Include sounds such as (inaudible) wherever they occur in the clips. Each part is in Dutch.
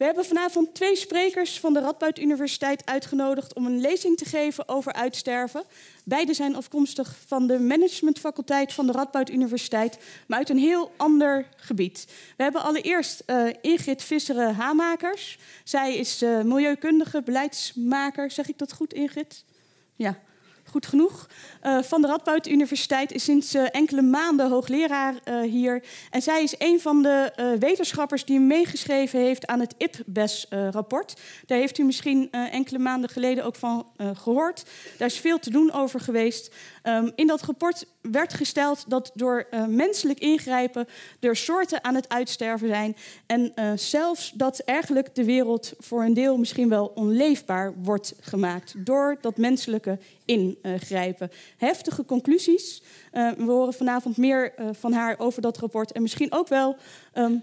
We hebben vanavond twee sprekers van de Radboud Universiteit uitgenodigd om een lezing te geven over uitsterven. Beide zijn afkomstig van de managementfaculteit van de Radboud Universiteit, maar uit een heel ander gebied. We hebben allereerst uh, Ingrid Visseren-Hamakers. Zij is uh, milieukundige, beleidsmaker. Zeg ik dat goed, Ingrid? Ja goed genoeg. Uh, van de Radboud Universiteit is sinds uh, enkele maanden hoogleraar uh, hier. En zij is een van de wetenschappers die meegeschreven heeft aan het IPBES-rapport. Daar heeft u misschien enkele maanden geleden ook van gehoord. Daar is veel te doen over geweest. Um, in dat rapport werd gesteld dat door menselijk ingrijpen er soorten aan het uitsterven zijn. En zelfs dat eigenlijk de wereld voor een deel misschien wel onleefbaar wordt gemaakt door dat menselijke ingrijpen. Heftige conclusies. Uh, we horen vanavond meer uh, van haar over dat rapport. En misschien ook wel, um,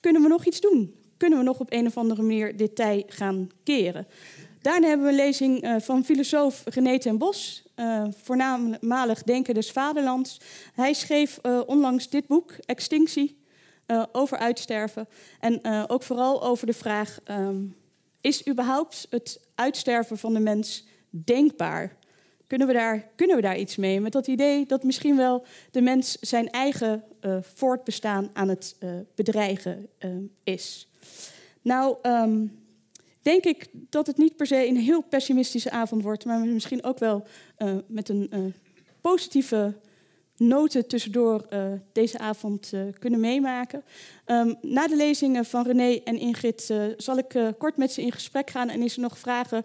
kunnen we nog iets doen? Kunnen we nog op een of andere manier dit tij gaan keren? Daarna hebben we een lezing van filosoof René ten Bos, voornamelijk Denken des Vaderlands. Hij schreef onlangs dit boek, Extinctie, over uitsterven. En ook vooral over de vraag, um, is überhaupt het uitsterven van de mens denkbaar? Kunnen we, daar, kunnen we daar iets mee? Met dat idee dat misschien wel de mens zijn eigen voortbestaan aan het bedreigen is. Nou, um, denk ik dat het niet per se een heel pessimistische avond wordt, maar misschien ook wel met een positieve noten tussendoor deze avond kunnen meemaken. Um, na de lezingen van René en Ingrid zal ik kort met ze in gesprek gaan en is er nog vragen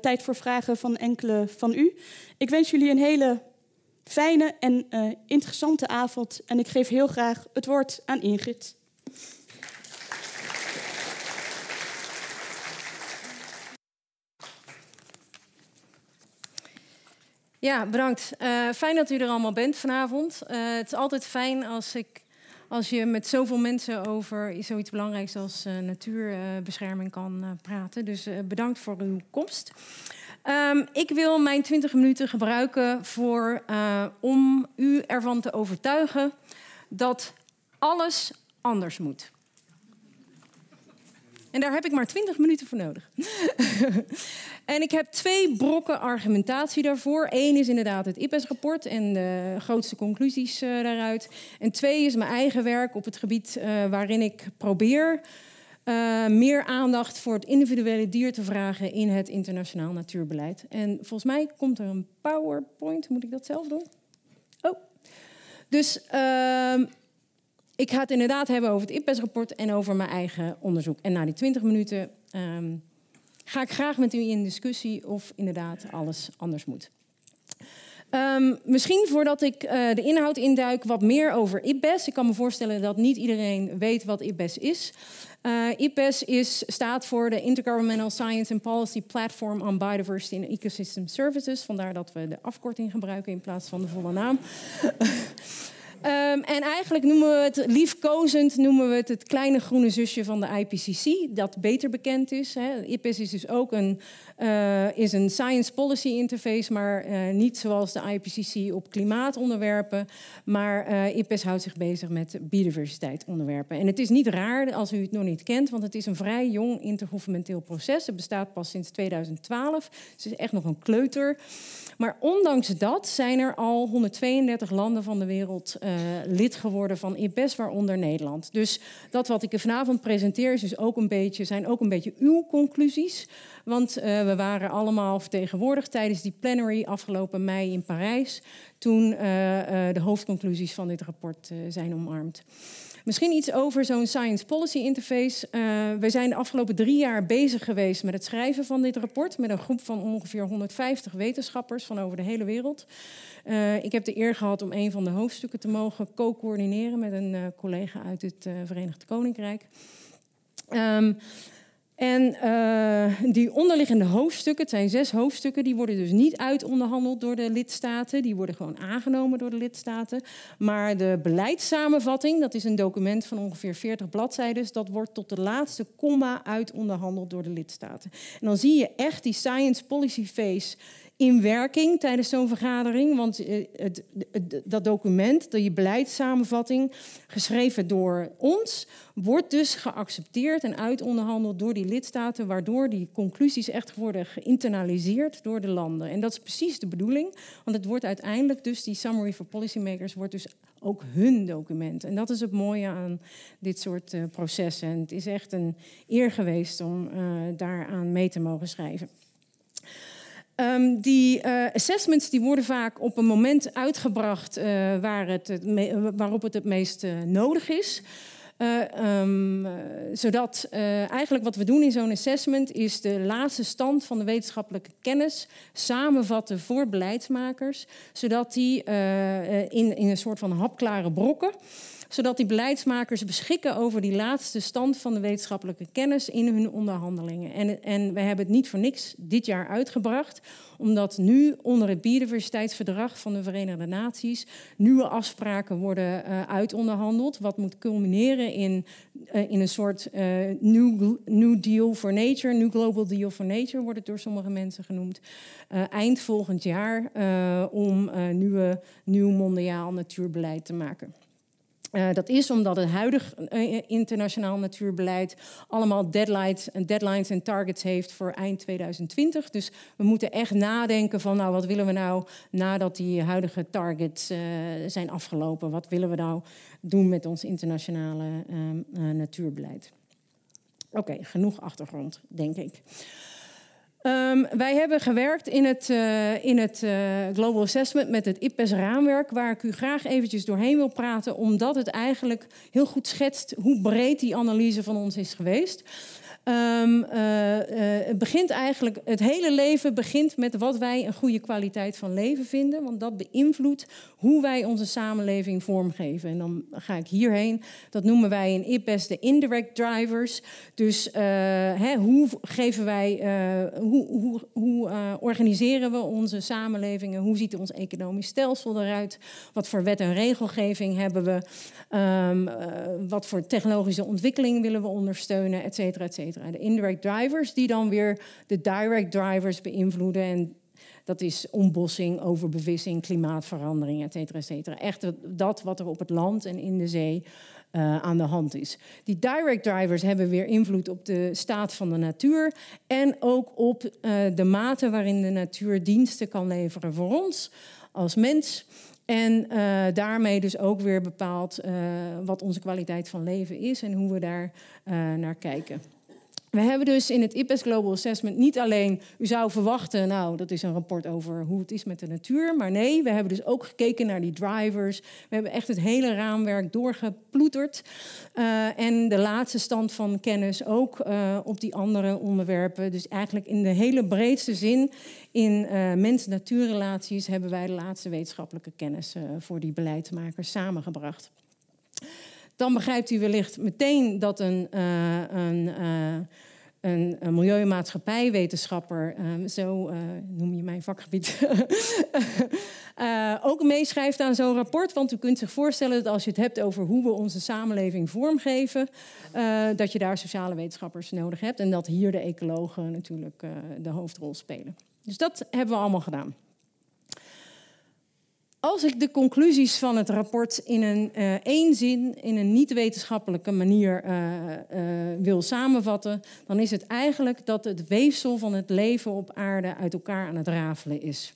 tijd voor vragen van enkele van u. Ik wens jullie een hele fijne en interessante avond. En ik geef heel graag het woord aan Ingrid. Ja, bedankt. Uh, fijn dat u er allemaal bent vanavond. het is altijd fijn als ik als je met zoveel mensen over zoiets belangrijks als uh, natuurbescherming kan praten. Dus bedankt voor uw komst. Um, ik wil mijn 20 minuten gebruiken voor, om u ervan te overtuigen dat alles anders moet. En daar heb ik maar 20 minuten voor nodig. (laughs) en ik heb twee brokken argumentatie daarvoor. Eén is inderdaad het IPES-rapport en de grootste conclusies uh, daaruit. En twee is mijn eigen werk op het gebied uh, waarin ik probeer uh, meer aandacht voor het individuele dier te vragen in het internationaal natuurbeleid. En volgens mij komt er een PowerPoint. Moet ik dat zelf doen? Oh. Dus ehm, ik ga het inderdaad hebben over het IPES-rapport en over mijn eigen onderzoek. En na die 20 minuten um, ga ik graag met u in discussie of inderdaad alles anders moet. Um, misschien voordat ik uh, de inhoud induik, wat meer over IPBES. Ik kan me voorstellen dat niet iedereen weet wat IPBES is. Uh, IPBES is, staat voor de Intergovernmental Science and Policy Platform on Biodiversity and Ecosystem Services. Vandaar dat we de afkorting gebruiken in plaats van de volle naam. (laughs) Um, en eigenlijk noemen we het liefkozend noemen we het, het kleine groene zusje van de IPCC, dat beter bekend is. Hè. IPCC is dus ook een, uh, is een science policy interface, maar uh, niet zoals de IPCC op klimaatonderwerpen. Maar uh, IPCC houdt zich bezig met biodiversiteitonderwerpen. En het is niet raar als u het nog niet kent, want het is een vrij jong intergouvernementeel proces. Het bestaat pas sinds 2012. Het is echt nog een kleuter. Maar ondanks dat zijn er al 132 landen van de wereld uh, lid geworden van IPES, waaronder Nederland. Dus dat wat ik vanavond presenteer is dus ook een beetje, zijn ook een beetje uw conclusies. Want uh, we waren allemaal vertegenwoordigd tijdens die plenary afgelopen mei in Parijs, toen uh, de hoofdconclusies van dit rapport zijn omarmd. Misschien iets over zo'n Science Policy Interface. Uh, we zijn de afgelopen drie jaar bezig geweest met het schrijven van dit rapport. Met een groep van ongeveer 150 wetenschappers van over de hele wereld. Uh, ik heb de eer gehad om een van de hoofdstukken te mogen co-coördineren met een uh, collega uit het Verenigd Koninkrijk. Um, en uh, die onderliggende hoofdstukken, het zijn zes hoofdstukken, die worden dus niet uitonderhandeld door de lidstaten. Die worden gewoon aangenomen door de lidstaten. Maar de beleidssamenvatting, dat is een document van ongeveer 40 bladzijden, dat wordt tot de laatste komma uitonderhandeld door de lidstaten. En dan zie je echt die science policy phase in werking tijdens zo'n vergadering. Want eh, het, het, dat document, die beleidssamenvatting, geschreven door ons, wordt dus geaccepteerd en uitonderhandeld door die lidstaten, waardoor die conclusies echt worden geïnternaliseerd door de landen. En dat is precies de bedoeling, want het wordt uiteindelijk dus, die Summary for Policymakers, wordt dus ook hun document. En dat is het mooie aan dit soort uh, processen. En het is echt een eer geweest om uh, daaraan mee te mogen schrijven. Um, die uh, assessments die worden vaak op een moment uitgebracht uh, waar het, waarop het het meest uh, nodig is. Um, zodat eigenlijk wat we doen in zo'n assessment is de laatste stand van de wetenschappelijke kennis samenvatten voor beleidsmakers, zodat die in, in een soort van hapklare brokken zodat die beleidsmakers beschikken over die laatste stand van de wetenschappelijke kennis in hun onderhandelingen. En, en we hebben het niet voor niks dit jaar uitgebracht, omdat nu onder het biodiversiteitsverdrag van de Verenigde Naties nieuwe afspraken worden uh, uitonderhandeld, wat moet culmineren in, uh, in een soort uh, new, new Deal for Nature, New Global Deal for Nature wordt het door sommige mensen genoemd, eind volgend jaar om nieuwe, nieuw mondiaal natuurbeleid te maken. Uh, dat is omdat het huidig uh, internationaal natuurbeleid allemaal deadlines, deadlines en targets heeft voor eind 2020. Dus we moeten echt nadenken van, nou, wat willen we nou nadat die huidige targets zijn afgelopen? Wat willen we nou doen met ons internationale natuurbeleid? Oké, genoeg achtergrond, denk ik. Um, wij hebben gewerkt in het, uh, in het uh, Global Assessment met het IPES-raamwerk, waar ik u graag eventjes doorheen wil praten, omdat het eigenlijk heel goed schetst hoe breed die analyse van ons is geweest. Um, het begint eigenlijk, het hele leven begint met wat wij een goede kwaliteit van leven vinden, want dat beïnvloedt hoe wij onze samenleving vormgeven. En dan ga ik hierheen. Dat noemen wij in IPES de indirect drivers. Dus uh, hè, hoe geven wij, hoe, hoe, hoe organiseren we onze samenlevingen? Hoe ziet ons economisch stelsel eruit? Wat voor wet en regelgeving hebben we? Um, wat voor technologische ontwikkeling willen we ondersteunen, et cetera, et cetera. De indirect drivers die dan weer de direct drivers beïnvloeden en dat is ontbossing, overbevissing, klimaatverandering, et cetera, et cetera. Echt dat wat er op het land en in de zee uh, aan de hand is. Die direct drivers hebben weer invloed op de staat van de natuur en ook op uh, de mate waarin de natuur diensten kan leveren voor ons als mens. En uh, daarmee dus ook weer bepaalt wat onze kwaliteit van leven is en hoe we daar naar kijken. We hebben dus in het IPES Global Assessment niet alleen, u zou verwachten, nou, dat is een rapport over hoe het is met de natuur. Maar nee, we hebben dus ook gekeken naar die drivers. We hebben echt het hele raamwerk doorgeploeterd. Uh, en de laatste stand van kennis ook uh, op die andere onderwerpen. Dus eigenlijk in de hele breedste zin in uh, mens-natuurrelaties hebben wij de laatste wetenschappelijke kennis voor die beleidsmakers samengebracht dan begrijpt u wellicht meteen dat een, uh, een, een, milieumaatschappijwetenschapper, uh, zo noem je mijn vakgebied, (laughs) ook meeschrijft aan zo'n rapport. Want u kunt zich voorstellen dat als je het hebt over hoe we onze samenleving vormgeven, dat je daar sociale wetenschappers nodig hebt. En dat hier de ecologen natuurlijk de hoofdrol spelen. Dus dat hebben we allemaal gedaan. Als ik de conclusies van het rapport in een uh, één zin, in een niet-wetenschappelijke manier uh, uh, wil samenvatten, dan is het eigenlijk dat het weefsel van het leven op aarde uit elkaar aan het rafelen is.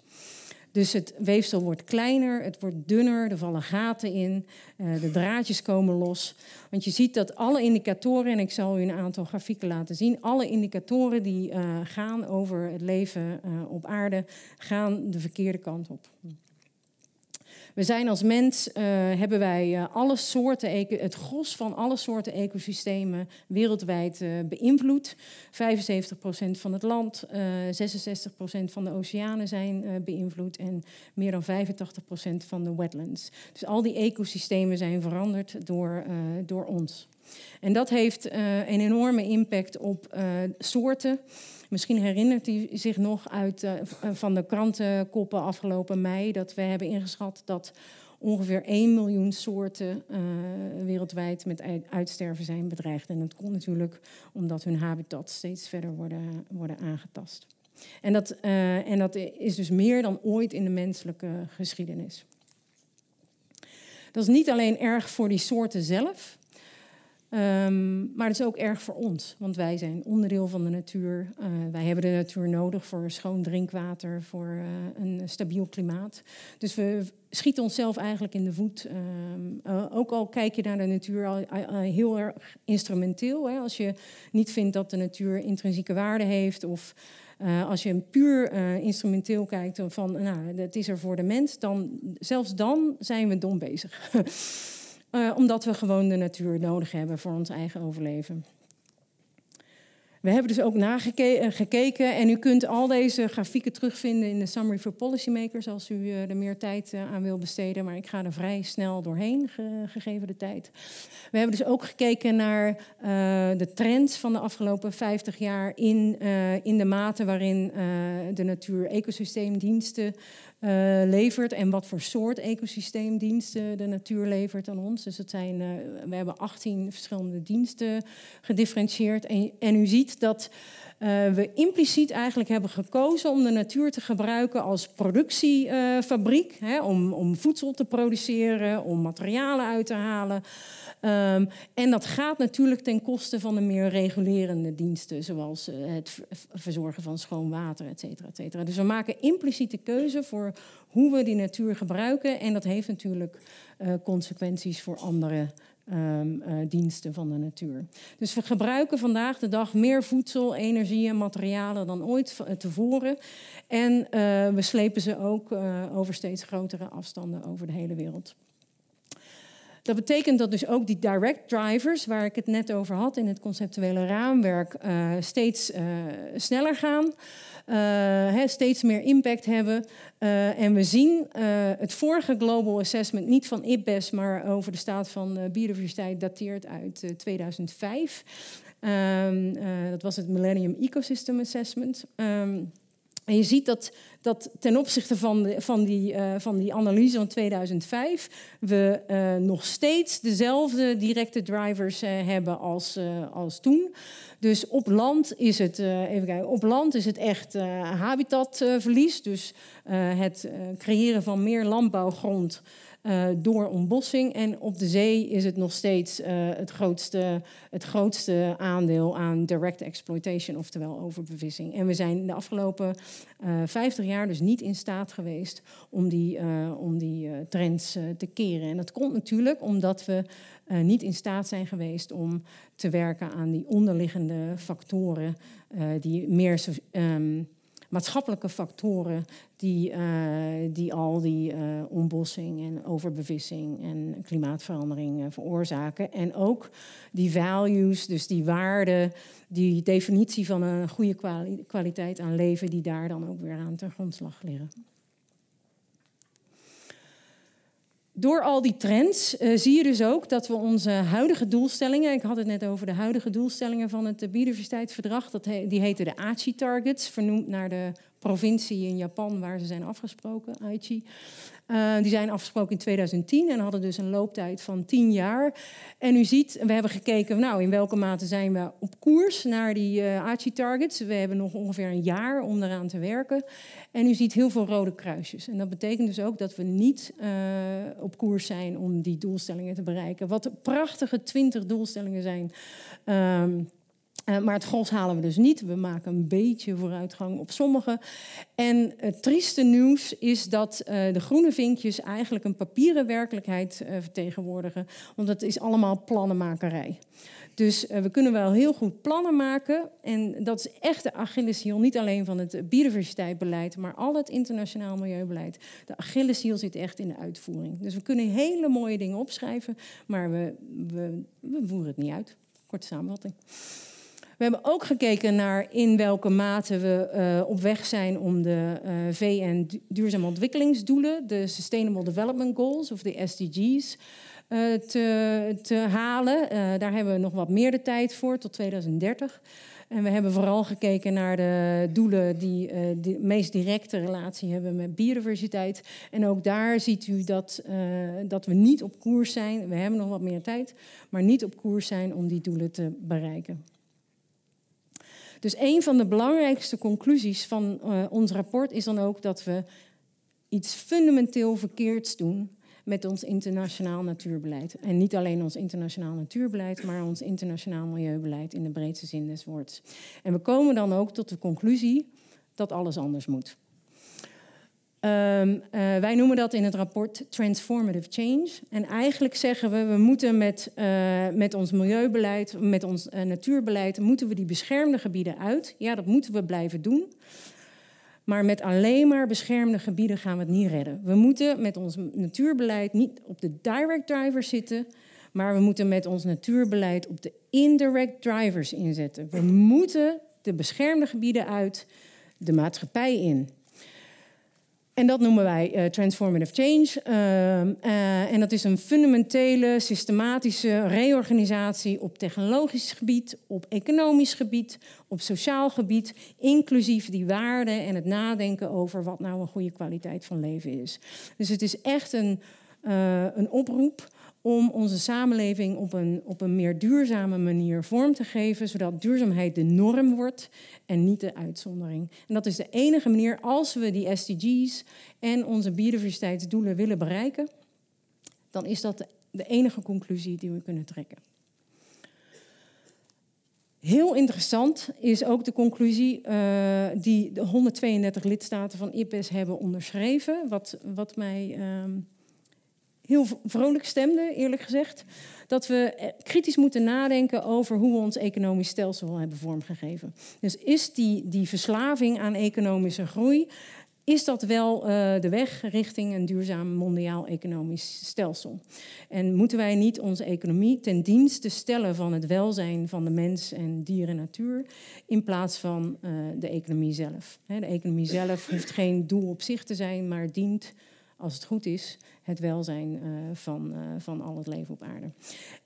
Dus het weefsel wordt kleiner, het wordt dunner, er vallen gaten in, de draadjes komen los. Want je ziet dat alle indicatoren, en ik zal u een aantal grafieken laten zien, alle indicatoren die gaan over het leven op aarde, gaan de verkeerde kant op. We zijn als mens, uh, hebben wij uh, alle soorten, het gros van alle soorten ecosystemen wereldwijd uh, beïnvloed. 75% van het land, 66% van de oceanen zijn beïnvloed en meer dan 85% van de wetlands. Dus al die ecosystemen zijn veranderd door, door ons. En dat heeft een enorme impact op soorten. Misschien herinnert u zich nog uit, uh, van de krantenkoppen afgelopen mei dat we hebben ingeschat dat ongeveer 1 miljoen soorten wereldwijd met uitsterven zijn bedreigd. En dat komt natuurlijk omdat hun habitat steeds verder worden, worden aangetast. En dat, en dat is dus meer dan ooit in de menselijke geschiedenis. Dat is niet alleen erg voor die soorten zelf, Um, maar het is ook erg voor ons, want wij zijn onderdeel van de natuur. Uh, wij hebben de natuur nodig voor schoon drinkwater, voor uh, een stabiel klimaat. Dus we schieten onszelf eigenlijk in de voet. Um, uh, ook al kijk je naar de natuur al, heel erg instrumenteel. Hè, als je niet vindt dat de natuur intrinsieke waarde heeft of als je puur instrumenteel kijkt van, nou, het is er voor de mens, dan zelfs dan zijn we dom bezig. (laughs) Uh, omdat we gewoon de natuur nodig hebben voor ons eigen overleven. We hebben dus ook nagekeken eh, en u kunt al deze grafieken terugvinden in de Summary for Policymakers als u eh, er meer tijd aan wil besteden. Maar ik ga er vrij snel doorheen, gegeven de tijd. We hebben dus ook gekeken naar de trends van de afgelopen 50 jaar in, in de mate waarin de natuur ecosysteemdiensten uh, levert en wat voor soort ecosysteemdiensten de natuur levert aan ons. Dus het zijn, uh, we hebben 18 verschillende diensten gedifferentieerd. En, en u ziet dat uh, we impliciet eigenlijk hebben gekozen om de natuur te gebruiken als productiefabriek. Hè, om, om voedsel te produceren, om materialen uit te halen. Um, en dat gaat natuurlijk ten koste van de meer regulerende diensten, zoals uh, het verzorgen van schoon water, et cetera, et cetera. Dus we maken impliciete keuze voor hoe we die natuur gebruiken. En dat heeft natuurlijk uh, consequenties voor andere um, uh, diensten van de natuur. Dus we gebruiken vandaag de dag meer voedsel, energie en materialen dan ooit tevoren. En we slepen ze ook over steeds grotere afstanden over de hele wereld. Dat betekent dat dus ook die direct drivers, waar ik het net over had in het conceptuele raamwerk, uh, steeds uh, sneller gaan, uh, steeds meer impact hebben. en we zien het vorige Global Assessment, niet van IPBES, maar over de staat van biodiversiteit, dateert uit 2005. Um, ehm, dat was het Millennium Ecosystem Assessment. Um, en je ziet dat, dat ten opzichte van, van, die, uh, van die analyse van 2005 we uh, nog steeds dezelfde directe drivers uh, hebben als, als toen. Dus op land is het, even kijken, op land is het echt habitatverlies. Dus het creëren van meer landbouwgrond uh, door ontbossing. En op de zee is het nog steeds uh, het, grootste, het grootste aandeel aan direct exploitation, oftewel overbevissing. En we zijn de afgelopen uh, eh, 50 jaar dus niet in staat geweest om die, om die trends te keren. En dat komt natuurlijk omdat we niet in staat zijn geweest om te werken aan die onderliggende factoren die meer. Um, maatschappelijke factoren die, uh, die al die uh, ontbossing en overbevissing en klimaatverandering uh, veroorzaken. En ook die values, dus die waarden, die definitie van een goede kwali kwaliteit aan leven, die daar dan ook weer aan ten grondslag liggen. Door al die trends uh, zie je dus ook dat we onze huidige doelstellingen, ik had het net over de huidige doelstellingen van het biodiversiteitsverdrag, dat die heten de Aichi-targets, vernoemd naar de provincie in Japan waar ze zijn afgesproken, Aichi. Uh, die zijn afgesproken in 2010 en hadden dus een looptijd van 10 jaar. En u ziet, we hebben gekeken, nou, in welke mate zijn we op koers naar die uh, ACI-targets. We hebben nog ongeveer een jaar om eraan te werken. En u ziet heel veel rode kruisjes. En dat betekent dus ook dat we niet uh, op koers zijn om die doelstellingen te bereiken. Wat prachtige 20 doelstellingen zijn. Um, uh, maar het gros halen we dus niet. We maken een beetje vooruitgang op sommige. En het trieste nieuws is dat uh, de groene vinkjes eigenlijk een papieren werkelijkheid uh, vertegenwoordigen. Want het is allemaal plannenmakerij. Dus we kunnen wel heel goed plannen maken. En dat is echt de Achilleshiel, niet alleen van het biodiversiteitsbeleid, maar al het internationaal milieubeleid. De Achilleshiel zit echt in de uitvoering. Dus we kunnen hele mooie dingen opschrijven, maar we, we, we voeren het niet uit. Korte samenvatting. We hebben ook gekeken naar in welke mate we uh, op weg zijn om de uh, VN duurzame ontwikkelingsdoelen, de Sustainable Development Goals of de SDG's, eh, te, te, halen. daar hebben we nog wat meer de tijd voor, tot 2030. En we hebben vooral gekeken naar de doelen die de meest directe relatie hebben met biodiversiteit. En ook daar ziet u dat, dat we niet op koers zijn. We hebben nog wat meer tijd, maar niet op koers zijn om die doelen te bereiken. Dus een van de belangrijkste conclusies van uh, ons rapport is dan ook dat we iets fundamenteel verkeerds doen met ons internationaal natuurbeleid. En niet alleen ons internationaal natuurbeleid, maar ons internationaal milieubeleid in de breedste zin des woords. En we komen dan ook tot de conclusie dat alles anders moet. Um, uh, wij noemen dat in het rapport transformative change. En eigenlijk zeggen we, we moeten met, uh, met ons milieubeleid, met ons uh, natuurbeleid, moeten we die beschermde gebieden uit. Ja, dat moeten we blijven doen. Maar met alleen maar beschermde gebieden gaan we het niet redden. We moeten met ons natuurbeleid niet op de direct drivers zitten, maar we moeten met ons natuurbeleid op de indirect drivers inzetten. We moeten de beschermde gebieden uit de maatschappij in. En dat noemen wij uh, transformative change. Uh, uh, en dat is een fundamentele, systematische reorganisatie op technologisch gebied, op economisch gebied, op sociaal gebied, inclusief die waarden en het nadenken over wat nou een goede kwaliteit van leven is. Dus het is echt een, uh, een oproep om onze samenleving op een, op een meer duurzame manier vorm te geven, zodat duurzaamheid de norm wordt en niet de uitzondering. En dat is de enige manier als we die SDG's en onze biodiversiteitsdoelen willen bereiken, dan is dat de enige conclusie die we kunnen trekken. Heel interessant is ook de conclusie uh, die de 132 lidstaten van IPES hebben onderschreven, wat, wat mij uh, heel vrolijk stemde, eerlijk gezegd. Dat we eh, kritisch moeten nadenken over hoe we ons economisch stelsel hebben vormgegeven. Dus is die, die verslaving aan economische groei, is dat wel uh, de weg richting een duurzaam mondiaal economisch stelsel? En moeten wij niet onze economie ten dienste stellen van het welzijn van de mens en dier en natuur, in plaats van uh, de economie zelf? De economie zelf hoeft geen doel op zich te zijn, maar dient als het goed is, het welzijn uh, van, uh, van al het leven op aarde.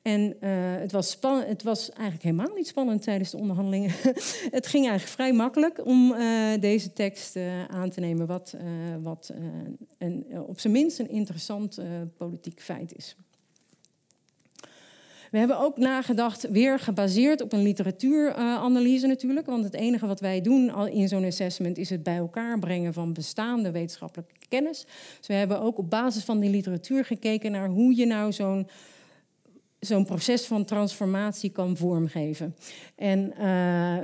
En uh, het, was het was eigenlijk helemaal niet spannend tijdens de onderhandelingen. (laughs) het ging eigenlijk vrij makkelijk om deze tekst aan te nemen, wat, wat een, op zijn minst een interessant politiek feit is. We hebben ook nagedacht, weer gebaseerd op een literatuuranalyse natuurlijk. Want het enige wat wij doen in zo'n assessment is het bij elkaar brengen van bestaande wetenschappelijke kennis. Dus we hebben ook op basis van die literatuur gekeken naar hoe je nou zo'n zo'n proces van transformatie kan vormgeven. En uh,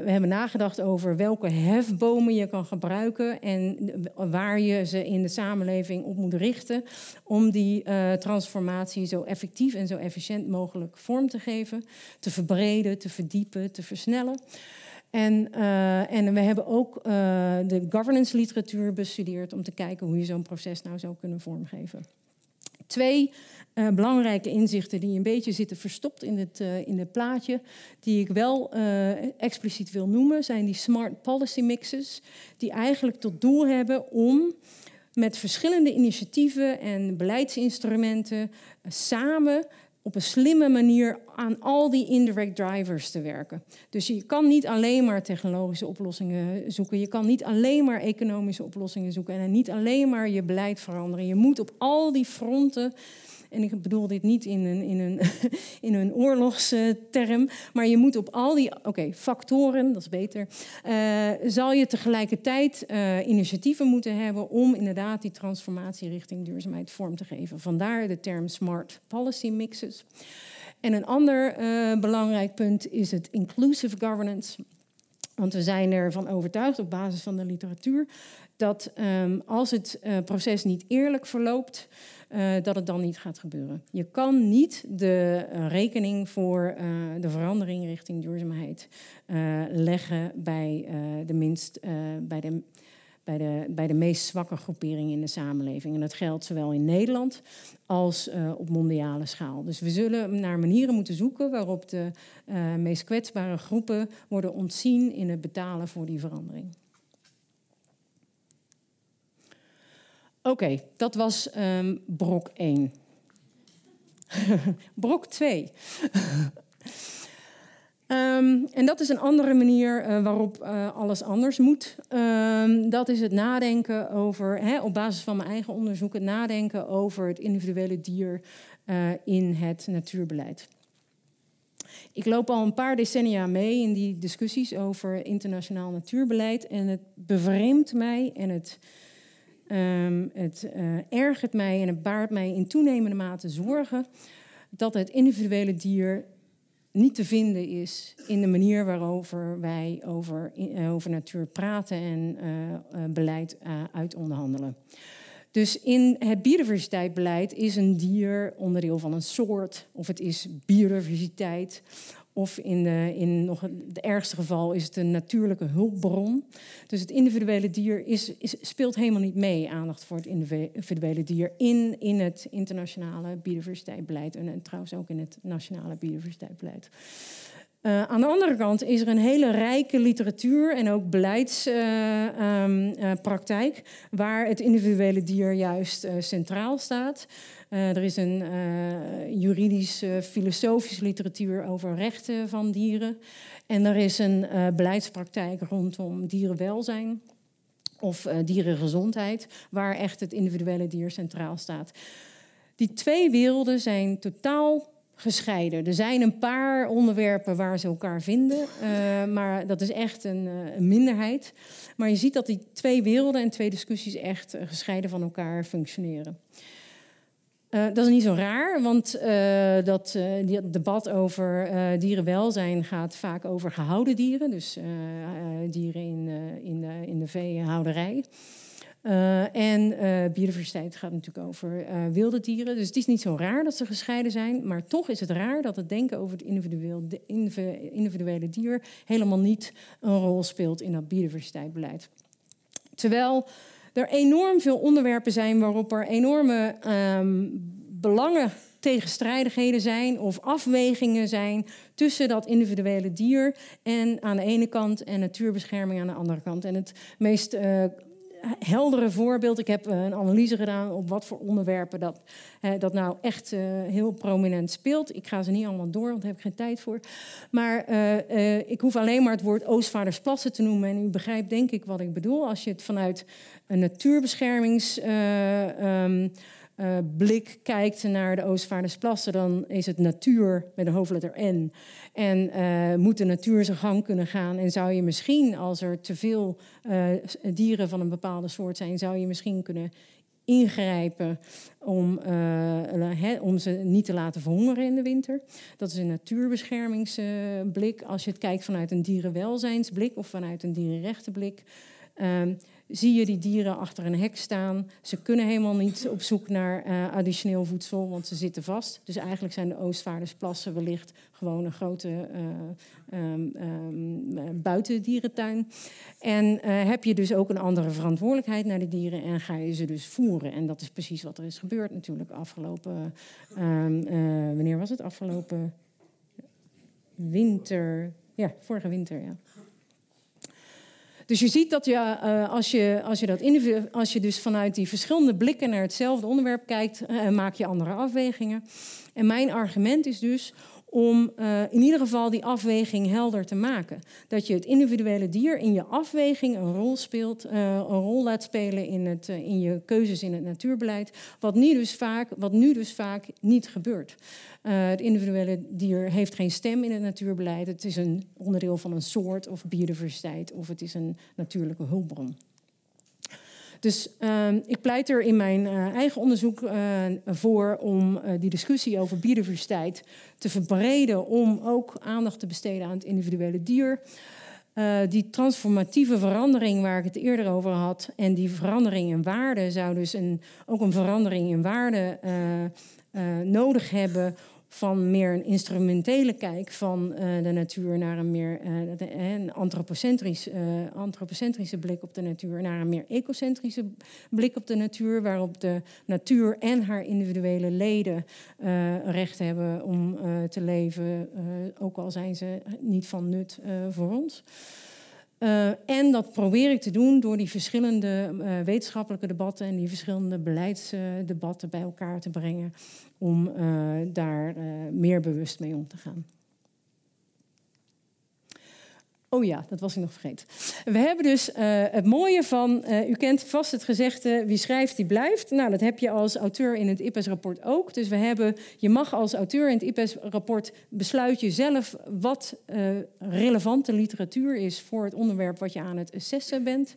we hebben nagedacht over welke hefbomen je kan gebruiken en waar je ze in de samenleving op moet richten om die uh, transformatie zo effectief en zo efficiënt mogelijk vorm te geven, te verbreden, te verdiepen, te versnellen. En, uh, en we hebben ook de governance literatuur bestudeerd om te kijken hoe je zo'n proces nou zou kunnen vormgeven. Twee uh, belangrijke inzichten die een beetje zitten verstopt in het, uh, in het plaatje, die ik wel uh, expliciet wil noemen, zijn die smart policy mixes, die eigenlijk tot doel hebben om met verschillende initiatieven en beleidsinstrumenten samen op een slimme manier aan al die indirect drivers te werken. Dus je kan niet alleen maar technologische oplossingen zoeken, je kan niet alleen maar economische oplossingen zoeken en niet alleen maar je beleid veranderen. Je moet op al die fronten en ik bedoel dit niet in een, in een, (laughs) in een oorlogsterm, maar je moet op al die oké factoren, dat is beter, uh, zal je tegelijkertijd uh, initiatieven moeten hebben om inderdaad die transformatie richting duurzaamheid vorm te geven. Vandaar de term smart policy mixes. En een ander uh, belangrijk punt is het inclusive governance. Want we zijn ervan overtuigd op basis van de literatuur dat um, als het proces niet eerlijk verloopt, uh, dat het dan niet gaat gebeuren. Je kan niet de uh, rekening voor de verandering richting duurzaamheid leggen bij, de minst, bij, de, bij, de, bij de meest zwakke groepering in de samenleving. En dat geldt zowel in Nederland als op mondiale schaal. Dus we zullen naar manieren moeten zoeken waarop de meest kwetsbare groepen worden ontzien in het betalen voor die verandering. Oké, dat was um, brok 1. (laughs) brok 2. Um, (laughs) en dat is een andere manier uh, waarop uh, alles anders moet. Um, dat is het nadenken over, hè, op basis van mijn eigen onderzoek, het nadenken over het individuele dier uh, in het natuurbeleid. Ik loop al een paar decennia mee in die discussies over internationaal natuurbeleid. En het bevreemdt mij en het, um, het uh, ergert mij en het baart mij in toenemende mate zorgen dat het individuele dier niet te vinden is in de manier waarover wij over, uh, over natuur praten en uh, beleid uitonderhandelen. Dus in het biodiversiteitsbeleid is een dier onderdeel van een soort, of het is biodiversiteit, of in, de, in nog het ergste geval is het een natuurlijke hulpbron. Dus het individuele dier is, is, speelt helemaal niet mee, aandacht voor het individuele dier, in, in het internationale biodiversiteitsbeleid en, en trouwens ook in het nationale biodiversiteitsbeleid. Uh, aan de andere kant is er een hele rijke literatuur en ook beleidspraktijk, uh, um, uh, waar het individuele dier juist centraal staat. er is een juridisch-filosofische literatuur over rechten van dieren. En er is een beleidspraktijk rondom dierenwelzijn of dierengezondheid, waar echt het individuele dier centraal staat. Die twee werelden zijn totaal gescheiden. Er zijn een paar onderwerpen waar ze elkaar vinden, uh, maar dat is echt een, uh, een, minderheid. Maar je ziet dat die twee werelden en twee discussies echt uh, gescheiden van elkaar functioneren. dat is niet zo raar, want dat die debat over dierenwelzijn gaat vaak over gehouden dieren, dus dieren in, in, de, in de veehouderij. Uh, en uh, biodiversiteit gaat natuurlijk over uh, wilde dieren. Dus het is niet zo raar dat ze gescheiden zijn. Maar toch is het raar dat het denken over het de individuele dier helemaal niet een rol speelt in dat biodiversiteitsbeleid. Terwijl er enorm veel onderwerpen zijn waarop er enorme um, belangen tegenstrijdigheden zijn of afwegingen zijn tussen dat individuele dier en aan de ene kant en natuurbescherming aan de andere kant. En het meest heldere voorbeeld. Ik heb eh, een analyse gedaan op wat voor onderwerpen dat, dat nou echt uh, heel prominent speelt. Ik ga ze niet allemaal door, want daar heb ik geen tijd voor. Maar uh, ik hoef alleen maar het woord Oostvaardersplassen te noemen. En u begrijpt denk ik wat ik bedoel. Als je het vanuit een natuurbeschermings... Um, uh, blik kijkt naar de Oostvaardersplassen, dan is het natuur met een hoofdletter N. En uh, moet de natuur zijn gang kunnen gaan. En zou je misschien, als er te veel uh, dieren van een bepaalde soort zijn, zou je misschien kunnen ingrijpen om, om ze niet te laten verhongeren in de winter. Dat is een natuurbeschermingsblik. Als je het kijkt vanuit een dierenwelzijnsblik of vanuit een dierenrechtenblik. Ehm, zie je die dieren achter een hek staan. Ze kunnen helemaal niet op zoek naar uh, additioneel voedsel, want ze zitten vast. Dus eigenlijk zijn de Oostvaardersplassen wellicht gewoon een grote uh, buitendierentuin. En uh, heb je dus ook een andere verantwoordelijkheid naar de dieren en ga je ze dus voeren. En dat is precies wat er is gebeurd natuurlijk afgelopen... Um, wanneer was het? Afgelopen winter... Ja, vorige winter, ja. Dus je ziet dat je, uh, als, je, als, je dat als je dus vanuit die verschillende blikken naar hetzelfde onderwerp kijkt, uh, maak je andere afwegingen. En mijn argument is dus om uh, in ieder geval die afweging helder te maken. Dat je het individuele dier in je afweging een rol speelt, uh, een rol laat spelen in, het, uh, in je keuzes in het natuurbeleid, wat nu dus vaak, wat nu dus vaak niet gebeurt. het individuele dier heeft geen stem in het natuurbeleid. Het is een onderdeel van een soort of biodiversiteit of het is een natuurlijke hulpbron. Dus uh, ik pleit er in mijn uh, eigen onderzoek uh, voor om uh, die discussie over biodiversiteit te verbreden, om ook aandacht te besteden aan het individuele dier. die transformatieve verandering waar ik het eerder over had, en die verandering in waarde zou dus een, ook een verandering in waarde nodig hebben van meer een instrumentele kijk van uh, de natuur naar een meer uh, de, een antropocentrisch, antropocentrische blik op de natuur, naar een meer ecocentrische blik op de natuur, waarop de natuur en haar individuele leden recht hebben om te leven, ook al zijn ze niet van nut voor ons. Uh, en dat probeer ik te doen door die verschillende uh, wetenschappelijke debatten en die verschillende beleidsdebatten bij elkaar te brengen om uh, daar meer bewust mee om te gaan. Oh ja, dat was ik nog vergeten. We hebben dus uh, het mooie van, uh, u kent vast het gezegde, wie schrijft, die blijft. Nou, dat heb je als auteur in het IPES-rapport ook. Dus we hebben, je mag als auteur in het IPES-rapport besluit je zelf wat uh, relevante literatuur is voor het onderwerp wat je aan het assessen bent.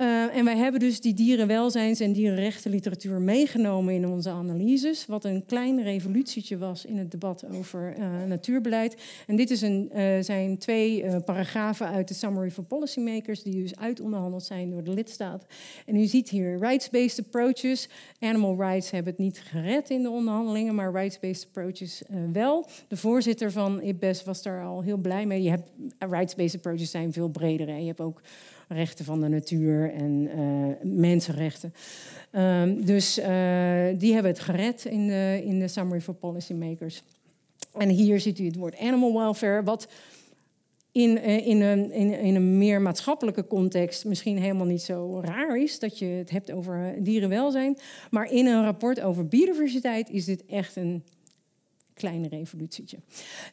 Uh, en wij hebben dus die dierenwelzijns- en dierenrechtenliteratuur meegenomen in onze analyses. Wat een klein revolutietje was in het debat over uh, natuurbeleid. En dit is een, uh, zijn twee paragrafen uit de Summary for Policymakers, die dus uitonderhandeld zijn door de lidstaten. En u ziet hier rights-based approaches. Animal rights hebben het niet gered in de onderhandelingen, maar rights-based approaches wel. De voorzitter van IPBES was daar al heel blij mee. Je hebt, rights-based approaches zijn veel breder. Hè. Je hebt ook rechten van de natuur en uh, mensenrechten. Um, dus uh, die hebben het gered in de, in de Summary for Policymakers. En hier ziet u het woord animal welfare, wat in, uh, in, een, in, in, een meer maatschappelijke context misschien helemaal niet zo raar is dat je het hebt over dierenwelzijn. Maar in een rapport over biodiversiteit is dit echt een kleine revolutietje.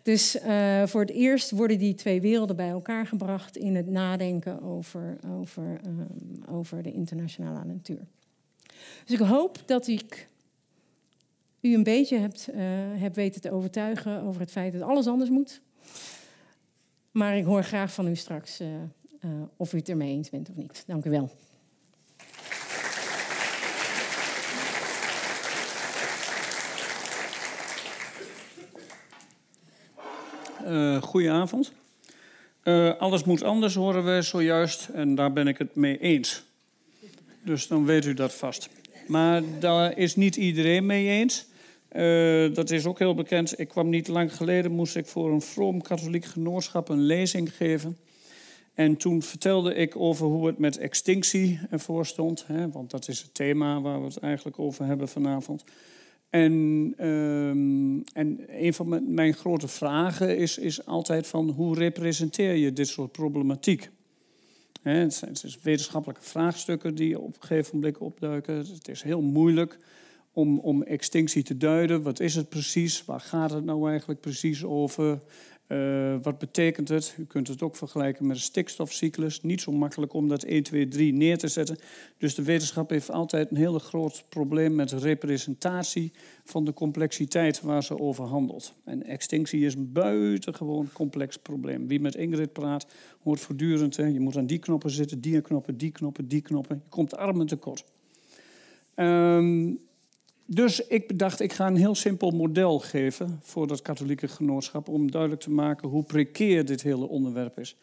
Dus uh, voor het eerst worden die twee werelden bij elkaar gebracht in het nadenken over, over, um, over de internationale natuur. Dus ik hoop dat ik u een beetje hebt, uh, heb weten te overtuigen over het feit dat alles anders moet. Maar ik hoor graag van u straks uh, of u het ermee eens bent of niet. Dank u wel. Uh, goedenavond. Uh, alles moet anders, horen we zojuist. En daar ben ik het mee eens. Dus dan weet u dat vast. Maar daar is niet iedereen mee eens. Uh, dat is ook heel bekend. Ik kwam niet lang geleden, moest ik voor een vroom katholiek genootschap een lezing geven. En toen vertelde ik over hoe het met extinctie ervoor stond. Hè, want dat is het thema waar we het eigenlijk over hebben vanavond. En, um, en een van mijn, grote vragen is, is altijd van hoe representeer je dit soort problematiek? He, het, zijn, het zijn wetenschappelijke vraagstukken die op een gegeven moment opduiken. Het is heel moeilijk om, om extinctie te duiden. Wat is het precies? Waar gaat het nou eigenlijk precies over? Uh, wat betekent het? U kunt het ook vergelijken met een stikstofcyclus. Niet zo makkelijk om dat 1, 2, 3 neer te zetten. Dus de wetenschap heeft altijd een heel groot probleem met representatie van de complexiteit waar ze over handelt. En extinctie is een buitengewoon complex probleem. Wie met Ingrid praat, hoort voortdurend: hè, je moet aan die knoppen zitten, die knoppen, die knoppen, die knoppen. Je komt armen tekort. Um, dus ik dacht, ik ga een heel simpel model geven voor dat katholieke genootschap om duidelijk te maken hoe precair dit hele onderwerp is.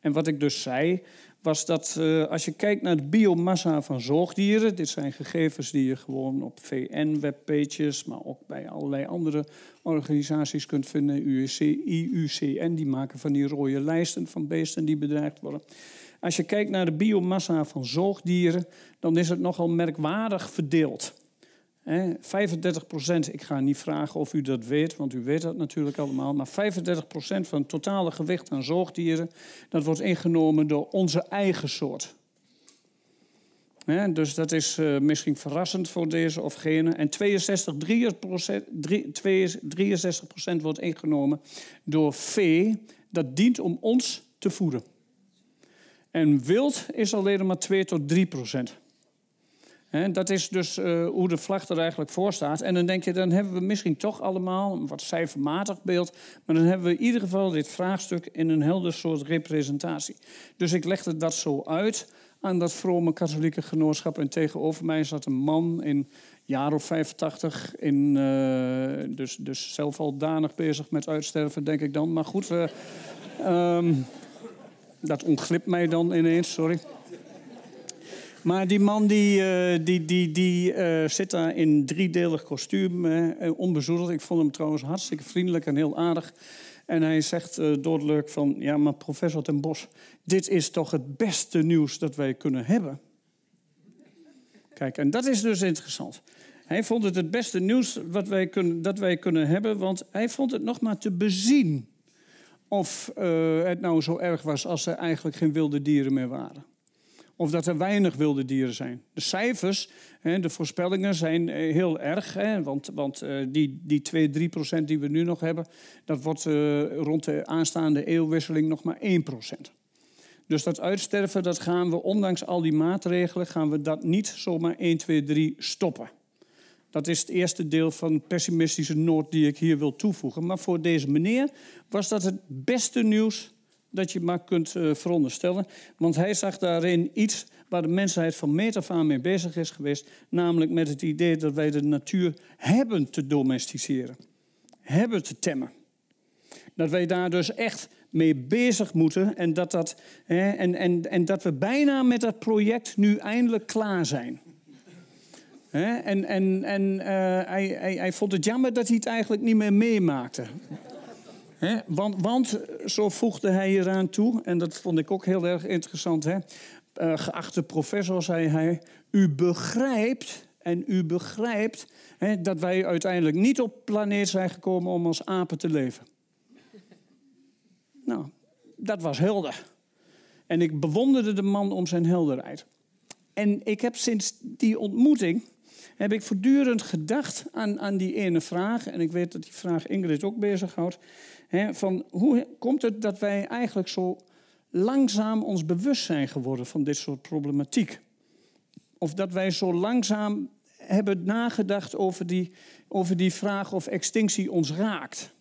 En wat ik dus zei, was dat uh, als je kijkt naar de biomassa van zoogdieren, dit zijn gegevens die je gewoon op VN-webpages, maar ook bij allerlei andere organisaties kunt vinden, UIC, IUCN, die maken van die rode lijsten van beesten die bedreigd worden. Als je kijkt naar de biomassa van zoogdieren, dan is het nogal merkwaardig verdeeld. 35 procent, ik ga niet vragen of u dat weet, want u weet dat natuurlijk allemaal, maar 35 procent van het totale gewicht aan zoogdieren, dat wordt ingenomen door onze eigen soort. dus dat is uh, misschien verrassend voor deze of gene. En 62, 63 procent wordt ingenomen door vee dat dient om ons te voeden. En wild is alleen maar 2 tot 3 procent. Dat is dus uh, hoe de vlag er eigenlijk voor staat. En dan denk je, dan hebben we misschien toch allemaal een wat cijfermatig beeld. Maar dan hebben we in ieder geval dit vraagstuk in een helder soort representatie. Dus ik legde dat zo uit aan dat vrome katholieke genootschap. En tegenover mij zat een man in jaar of 85. In, uh, dus, dus zelf al danig bezig met uitsterven, denk ik dan. Maar goed, uh, um, (laughs) dat ontglipt mij dan ineens, sorry. Maar die man die, uh, die, die, die uh, zit daar in driedelig kostuum, uh, onbezoedeld. Ik vond hem trouwens hartstikke vriendelijk en heel aardig. En hij zegt doodelijk van... ja, maar professor ten Bos, dit is toch het beste nieuws dat wij kunnen hebben? Kijk, en dat is dus interessant. Hij vond het het beste nieuws wat wij kunnen, dat wij kunnen hebben... want hij vond het nog maar te bezien... of het nou zo erg was als er eigenlijk geen wilde dieren meer waren. Of dat er weinig wilde dieren zijn. De cijfers, de voorspellingen zijn eh, heel erg. Want, eh, die, die 2, 3 procent die we nu nog hebben... dat wordt eh, rond de aanstaande eeuwwisseling nog maar 1 procent. Dus dat uitsterven, dat gaan we, ondanks al die maatregelen... gaan we dat niet zomaar 1, 2, 3 stoppen. Dat is het eerste deel van pessimistische noot die ik hier wil toevoegen. Maar voor deze meneer was dat het beste nieuws dat je maar kunt uh, veronderstellen. Want hij zag daarin iets waar de mensheid van meet af aan mee bezig is geweest. Namelijk met het idee dat wij de natuur hebben te domesticeren. Hebben te temmen. Dat wij daar dus echt mee bezig moeten. En dat, dat, hè, en, en, en dat we bijna met dat project nu eindelijk klaar zijn. Hè? En, en, en uh, hij, hij, hij vond het jammer dat hij het eigenlijk niet meer meemaakte. Want, want, zo voegde hij hieraan toe, en dat vond ik ook heel erg interessant. Hè? Uh, geachte professor, zei hij, u begrijpt en u begrijpt hè, dat wij uiteindelijk niet op planeet zijn gekomen om als apen te leven. nou, dat was helder. En ik bewonderde de man om zijn helderheid. En ik heb sinds die ontmoeting heb ik voortdurend gedacht aan, aan die ene vraag. En ik weet dat die vraag Ingrid ook bezighoudt. Van hoe komt het dat wij eigenlijk zo langzaam ons bewust zijn geworden van dit soort problematiek? Of dat wij zo langzaam hebben nagedacht over die, over die vraag of extinctie ons raakt.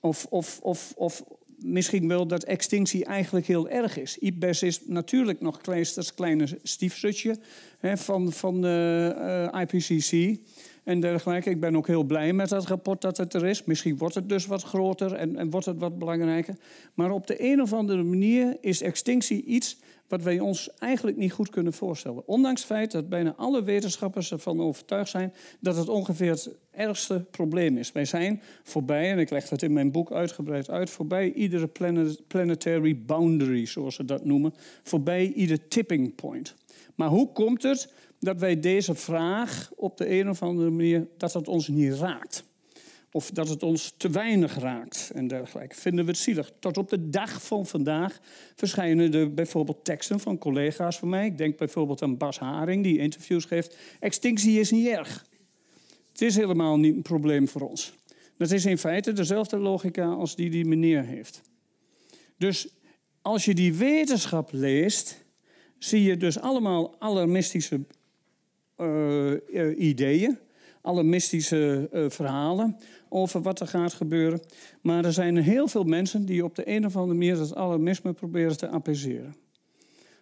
Of, of, of, of misschien wel dat extinctie eigenlijk heel erg is. IPBES is natuurlijk nog dat kleine stiefzutje van, van de uh, IPCC en dergelijke. Ik ben ook heel blij met dat rapport dat het er is. Misschien wordt het dus wat groter en, en wordt het wat belangrijker. Maar op de een of andere manier is extinctie iets wat wij ons eigenlijk niet goed kunnen voorstellen. Ondanks het feit dat bijna alle wetenschappers ervan overtuigd zijn dat het ongeveer het ergste probleem is. Wij zijn voorbij, en ik leg dat in mijn boek uitgebreid uit, voorbij iedere planetary boundary, zoals ze dat noemen, voorbij ieder tipping point. Maar hoe komt het dat wij deze vraag op de een of andere manier, dat het ons niet raakt? Of dat het ons te weinig raakt en dergelijke. Vinden we het zielig. Tot op de dag van vandaag verschijnen er bijvoorbeeld teksten van collega's van mij. Ik denk bijvoorbeeld aan Bas Haring, die interviews geeft. Extinctie is niet erg. Het is helemaal niet een probleem voor ons. Dat is in feite dezelfde logica als die die meneer heeft. Dus als je die wetenschap leest, zie je dus allemaal alarmistische ideeën, alarmistische uh, verhalen over wat er gaat gebeuren. Maar er zijn heel veel mensen die op de een of andere manier dat alarmisme proberen te appeaseren.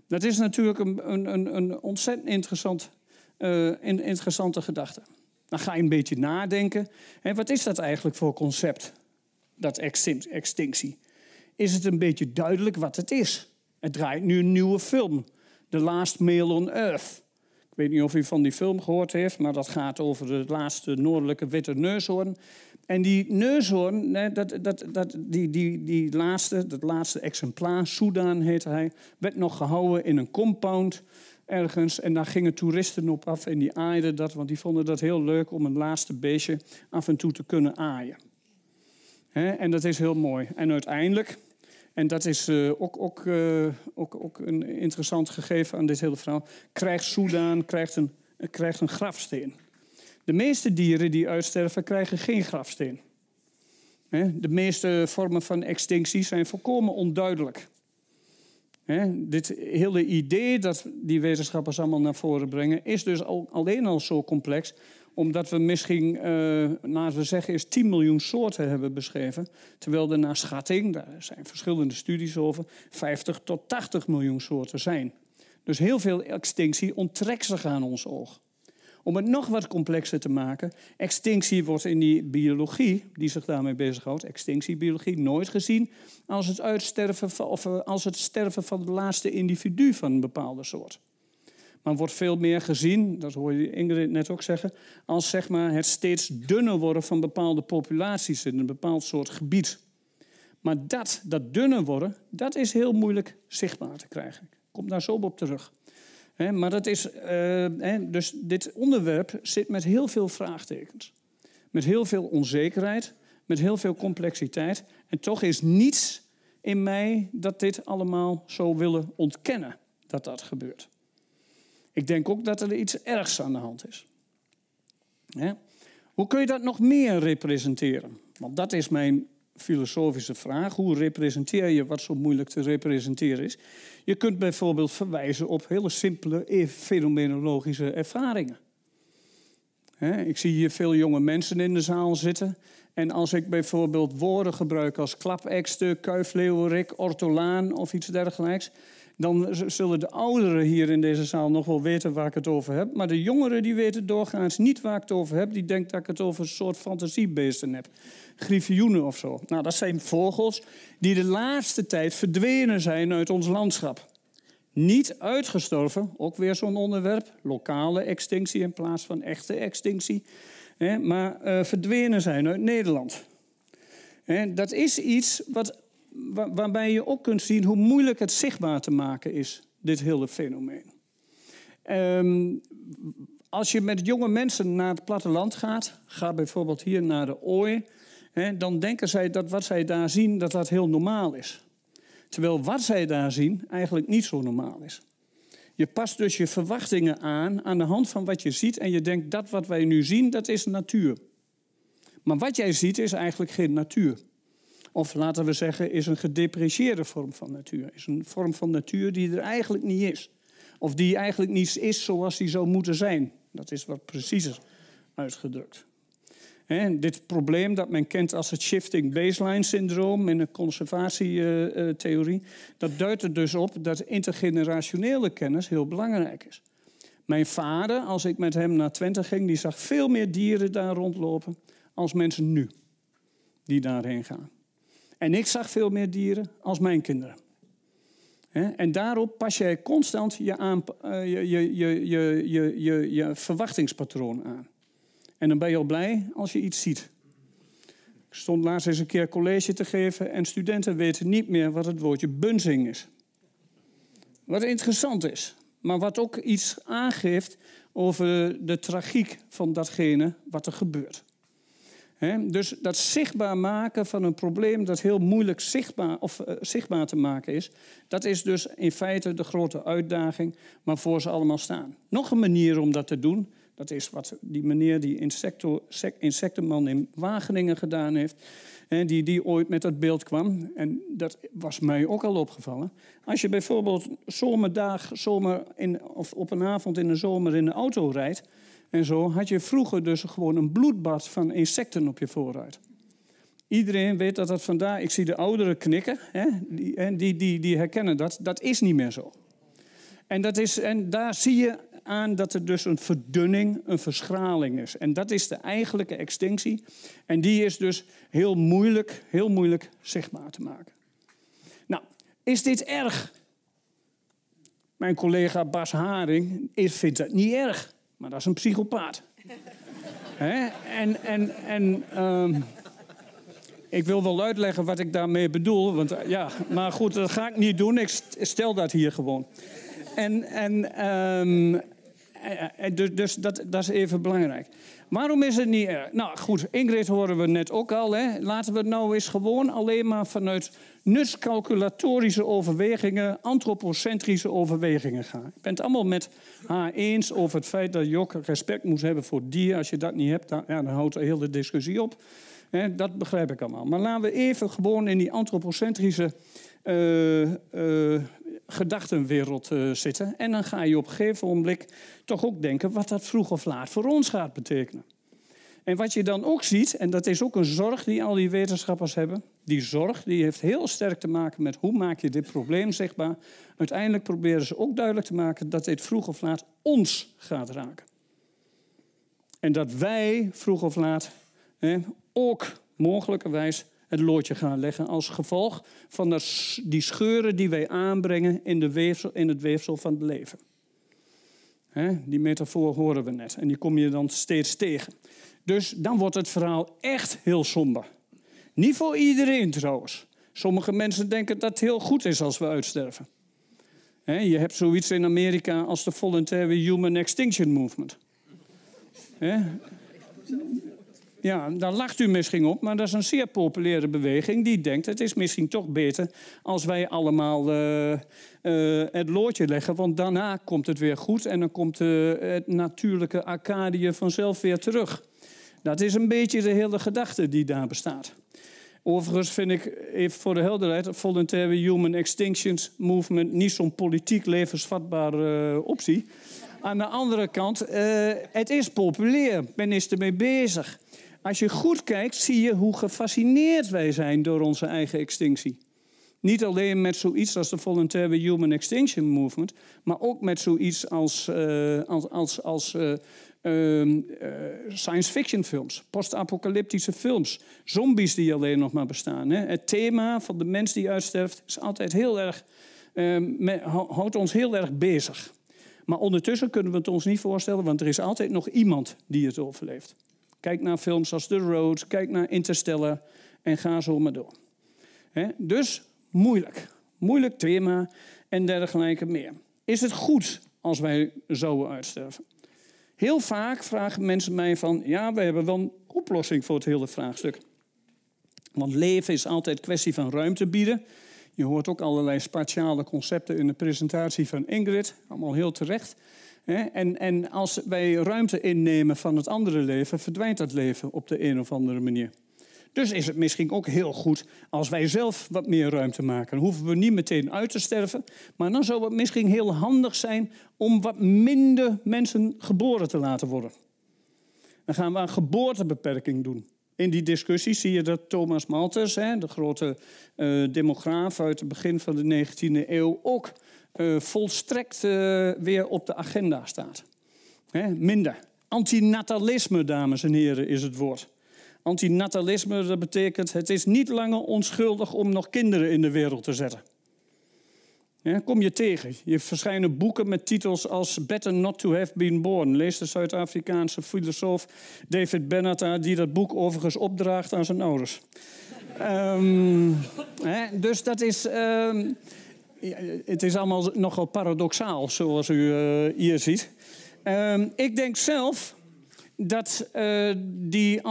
Dat is natuurlijk een, een, een ontzettend interessant, interessante gedachte. Dan ga je een beetje nadenken. Hè, wat is dat eigenlijk voor concept, dat extinctie? Is het een beetje duidelijk wat het is? Het draait nu een nieuwe film, The Last Mail on Earth. Ik weet niet of u van die film gehoord heeft, maar dat gaat over de laatste noordelijke witte neushoorn. En die neushoorn, dat, dat, dat, die, die, die laatste, dat laatste exemplaar, Sudan heette hij, werd nog gehouden in een compound ergens. En daar gingen toeristen op af en die aaiden dat, want die vonden dat heel leuk om een laatste beestje af en toe te kunnen aaien. en dat is heel mooi. En uiteindelijk, en dat is uh, ook, ook, uh, ook, ook een interessant gegeven aan dit hele verhaal, krijgt Soedan krijgt een, krijgt een grafsteen. De meeste dieren die uitsterven krijgen geen grafsteen. De meeste vormen van extinctie zijn volkomen onduidelijk. Dit hele idee dat die wetenschappers allemaal naar voren brengen, is dus al, alleen al zo complex, omdat we misschien, uh, laten we zeggen, eens 10 miljoen soorten hebben beschreven. Terwijl er naar schatting, daar zijn verschillende studies over, 50 tot 80 miljoen soorten zijn. Dus heel veel extinctie onttrekt zich aan ons oog. Om het nog wat complexer te maken, extinctie wordt in die biologie, die zich daarmee bezighoudt, extinctiebiologie, nooit gezien als het uitsterven of eh, als het sterven van het laatste individu van een bepaalde soort. Maar wordt veel meer gezien, dat hoor je Ingrid net ook zeggen, als zeg maar het steeds dunner worden van bepaalde populaties in een bepaald soort gebied. Maar dat, dat dunner worden, dat is heel moeilijk zichtbaar te krijgen. Ik kom daar zo op terug maar dat is, uh, dus dit onderwerp zit met heel veel vraagtekens. Met heel veel onzekerheid, met heel veel complexiteit. En toch is niets in mij dat dit allemaal zou willen ontkennen. dat dat gebeurt. Ik denk ook dat er iets ergs aan de hand is. Hoe kun je dat nog meer representeren? Want dat is mijn filosofische vraag. Hoe representeer je wat zo moeilijk te representeren is? Je kunt bijvoorbeeld verwijzen op hele simpele fenomenologische ervaringen. Ik zie hier veel jonge mensen in de zaal zitten. En als ik bijvoorbeeld woorden gebruik als klapekste, kuifleeuwerik, ortolaan of iets dergelijks, dan zullen de ouderen hier in deze zaal nog wel weten waar ik het over heb. Maar de jongeren die weten doorgaans niet waar ik het over heb. Die denken dat ik het over een soort fantasiebeesten heb. Griffioenen of zo. Nou, dat zijn vogels die de laatste tijd verdwenen zijn uit ons landschap. Niet uitgestorven, ook weer zo'n onderwerp. Lokale extinctie in plaats van echte extinctie. Maar uh, verdwenen zijn uit Nederland. Dat is iets wat waarbij je ook kunt zien hoe moeilijk het zichtbaar te maken is, dit hele fenomeen. Ehm, als je met jonge mensen naar het platteland gaat, ga bijvoorbeeld hier naar de Ooi, hè, dan denken zij dat wat zij daar zien, dat dat heel normaal is. Terwijl wat zij daar zien eigenlijk niet zo normaal is. Je past dus je verwachtingen aan aan de hand van wat je ziet en je denkt dat wat wij nu zien, dat is natuur. Maar wat jij ziet is eigenlijk geen natuur. Of laten we zeggen, is een gedeprecieerde vorm van natuur. Is een vorm van natuur die er eigenlijk niet is. Of die eigenlijk niet is zoals die zou moeten zijn. Dat is wat preciezer uitgedrukt. Dit probleem dat men kent als het shifting baseline syndroom in de conservatietheorie, dat duidt er dus op dat intergenerationele kennis heel belangrijk is. Mijn vader, als ik met hem naar Twente ging, die zag veel meer dieren daar rondlopen als mensen nu die daarheen gaan. En ik zag veel meer dieren als mijn kinderen. En daarop pas jij constant je, eh, je, je, je, je, je, je verwachtingspatroon aan. En dan ben je al blij als je iets ziet. Ik stond laatst eens een keer college te geven en studenten weten niet meer wat het woordje bunzing is. Wat interessant is, maar wat ook iets aangeeft over de tragiek van datgene wat er gebeurt dus dat zichtbaar maken van een probleem dat heel moeilijk zichtbaar, of, uh, zichtbaar te maken is, dat is dus in feite de grote uitdaging waarvoor ze allemaal staan. Nog een manier om dat te doen, dat is wat die meneer die insecto, insectenman in Wageningen gedaan heeft, die, die ooit met dat beeld kwam. En dat was mij ook al opgevallen. Als je bijvoorbeeld zomerdag, zomer in, of op een avond in de zomer in de auto rijdt, en zo had je vroeger dus gewoon een bloedbad van insecten op je voorruit. Iedereen weet dat dat vandaar, ik zie de ouderen knikken, hè, die, die, die, die herkennen dat, dat is niet meer zo. En, dat is, en daar zie je aan dat er dus een verdunning, een verschraling is. En dat is de eigenlijke extinctie. En die is dus heel moeilijk, heel moeilijk zichtbaar te maken. Nou, is dit erg? Mijn collega Bas Haring vindt dat niet erg. Maar dat is een psychopaat. (laughs) En, en, en um, ik wil wel uitleggen wat ik daarmee bedoel. Want, eh, ja, maar goed, dat ga ik niet doen. Ik stel dat hier gewoon. En, en um, dus, dus dat, dat is even belangrijk. Waarom is het niet erg? Nou goed, Ingrid horen we net ook al. Hè. Laten we nou eens gewoon alleen maar vanuit nutscalculatorische overwegingen, antropocentrische overwegingen gaan. Ik ben het allemaal met haar eens over het feit dat je ook respect moet hebben voor dieren. Als je dat niet hebt, dan, ja, dan houdt de hele discussie op. dat begrijp ik allemaal. Maar laten we even gewoon in die antropocentrische uh, uh, gedachtenwereld uh, zitten. En dan ga je op een gegeven moment toch ook denken wat dat vroeg of laat voor ons gaat betekenen. En wat je dan ook ziet, en dat is ook een zorg die al die wetenschappers hebben. Die zorg die heeft heel sterk te maken met hoe maak je dit probleem zichtbaar. Uiteindelijk proberen ze ook duidelijk te maken dat dit vroeg of laat ons gaat raken. En dat wij vroeg of laat ook mogelijkerwijs het loodje gaan leggen als gevolg van die scheuren die wij aanbrengen in, de weefsel, in het weefsel van het leven. die metafoor horen we net en die kom je dan steeds tegen. Dus dan wordt het verhaal echt heel somber. Niet voor iedereen trouwens. Sommige mensen denken dat het heel goed is als we uitsterven. je hebt zoiets in Amerika als de Voluntary Human Extinction Movement. Ja, daar lacht u misschien op, maar dat is een zeer populaire beweging die denkt het is misschien toch beter als wij allemaal uh, uh, het loodje leggen, want daarna komt het weer goed en dan komt uh, het natuurlijke Arcadië vanzelf weer terug. Dat is een beetje de hele gedachte die daar bestaat. Overigens vind ik, even voor de helderheid, het Voluntary Human Extinction Movement niet zo'n politiek levensvatbare optie. Aan de andere kant, het is populair. Men is ermee bezig. Als je goed kijkt, zie je hoe gefascineerd wij zijn door onze eigen extinctie. Niet alleen met zoiets als de Voluntary Human Extinction Movement, maar ook met zoiets als, uh, als, als, als uh, uh, science fiction films, post-apocalyptische films, zombies die alleen nog maar bestaan. Hè. Het thema van de mens die uitsterft is altijd heel erg, ehm, houdt ons heel erg bezig. Maar ondertussen kunnen we het ons niet voorstellen, want er is altijd nog iemand die het overleeft. Kijk naar films als The Road, kijk naar Interstellar en ga zo maar door. dus moeilijk. Moeilijk thema en dergelijke meer. Is het goed als wij zouden uitsterven? Heel vaak vragen mensen mij van, ja, we hebben wel een oplossing voor het hele vraagstuk. Want leven is altijd kwestie van ruimte bieden. Je hoort ook allerlei spatiale concepten in de presentatie van Ingrid, allemaal heel terecht. En, en als wij ruimte innemen van het andere leven, verdwijnt dat leven op de een of andere manier. Dus is het misschien ook heel goed als wij zelf wat meer ruimte maken. Dan hoeven we niet meteen uit te sterven. Maar dan zou het misschien heel handig zijn om wat minder mensen geboren te laten worden. Dan gaan we een geboortebeperking doen. In die discussie zie je dat Thomas Malthus, de grote uh, demograaf uit het begin van de 19e eeuw, ook uh, volstrekt uh, weer op de agenda staat. Hè? Minder. Antinatalisme, dames en heren, is het woord. Antinatalisme, dat betekent het is niet langer onschuldig om nog kinderen in de wereld te zetten. Kom je tegen. Je verschijnen boeken met titels als Better Not to Have Been Born. Lees de Zuid-Afrikaanse filosoof David Benatar, die dat boek overigens opdraagt aan zijn ouders. um, hè, dus dat is. Um, het is allemaal nogal paradoxaal, zoals u uh, hier ziet. Um, ik denk zelf dat uh, die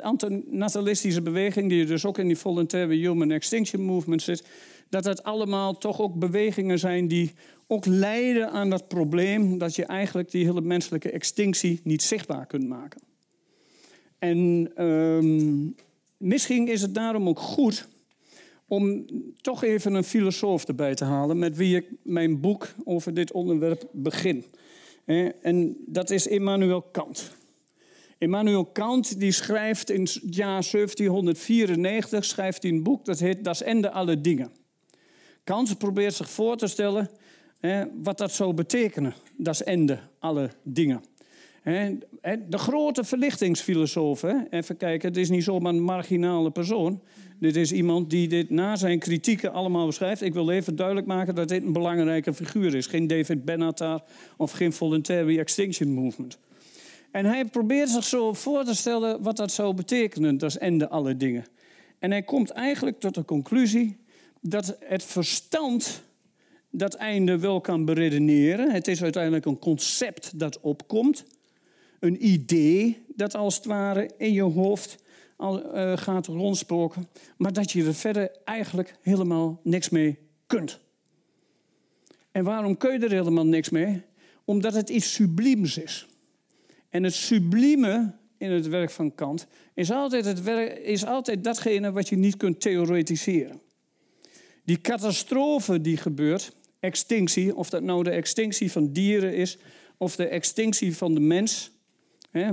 antinatalistische beweging, die dus ook in die Voluntary Human Extinction Movement zit, dat het allemaal toch ook bewegingen zijn die ook leiden aan dat probleem dat je eigenlijk die hele menselijke extinctie niet zichtbaar kunt maken. En um, misschien is het daarom ook goed om toch even een filosoof erbij te halen met wie ik mijn boek over dit onderwerp begin. En dat is Immanuel Kant. Immanuel Kant die schrijft in het jaar 1794 schrijft hij een boek dat heet Das Ende alle Dingen. Kant probeert zich voor te stellen wat dat zou betekenen, Das Ende alle Dingen. De grote verlichtingsfilosoof, even kijken, het is niet zomaar een marginale persoon. Dit is iemand die dit na zijn kritieken allemaal beschrijft. Ik wil even duidelijk maken dat dit een belangrijke figuur is. Geen David Benatar of geen Voluntary Extinction Movement. En hij probeert zich zo voor te stellen wat dat zou betekenen, dat is ende alle dingen. En hij komt eigenlijk tot de conclusie dat het verstand dat einde wel kan beredeneren. Het is uiteindelijk een concept dat opkomt. Een idee dat als het ware in je hoofd gaat rondsproken. Maar dat je er verder eigenlijk helemaal niks mee kunt. En waarom kun je er helemaal niks mee? Omdat het iets subliems is. En het sublieme in het werk van Kant is altijd, het werk, is altijd datgene wat je niet kunt theoretiseren. Die catastrofe die gebeurt, extinctie, of dat nou de extinctie van dieren is of de extinctie van de mens,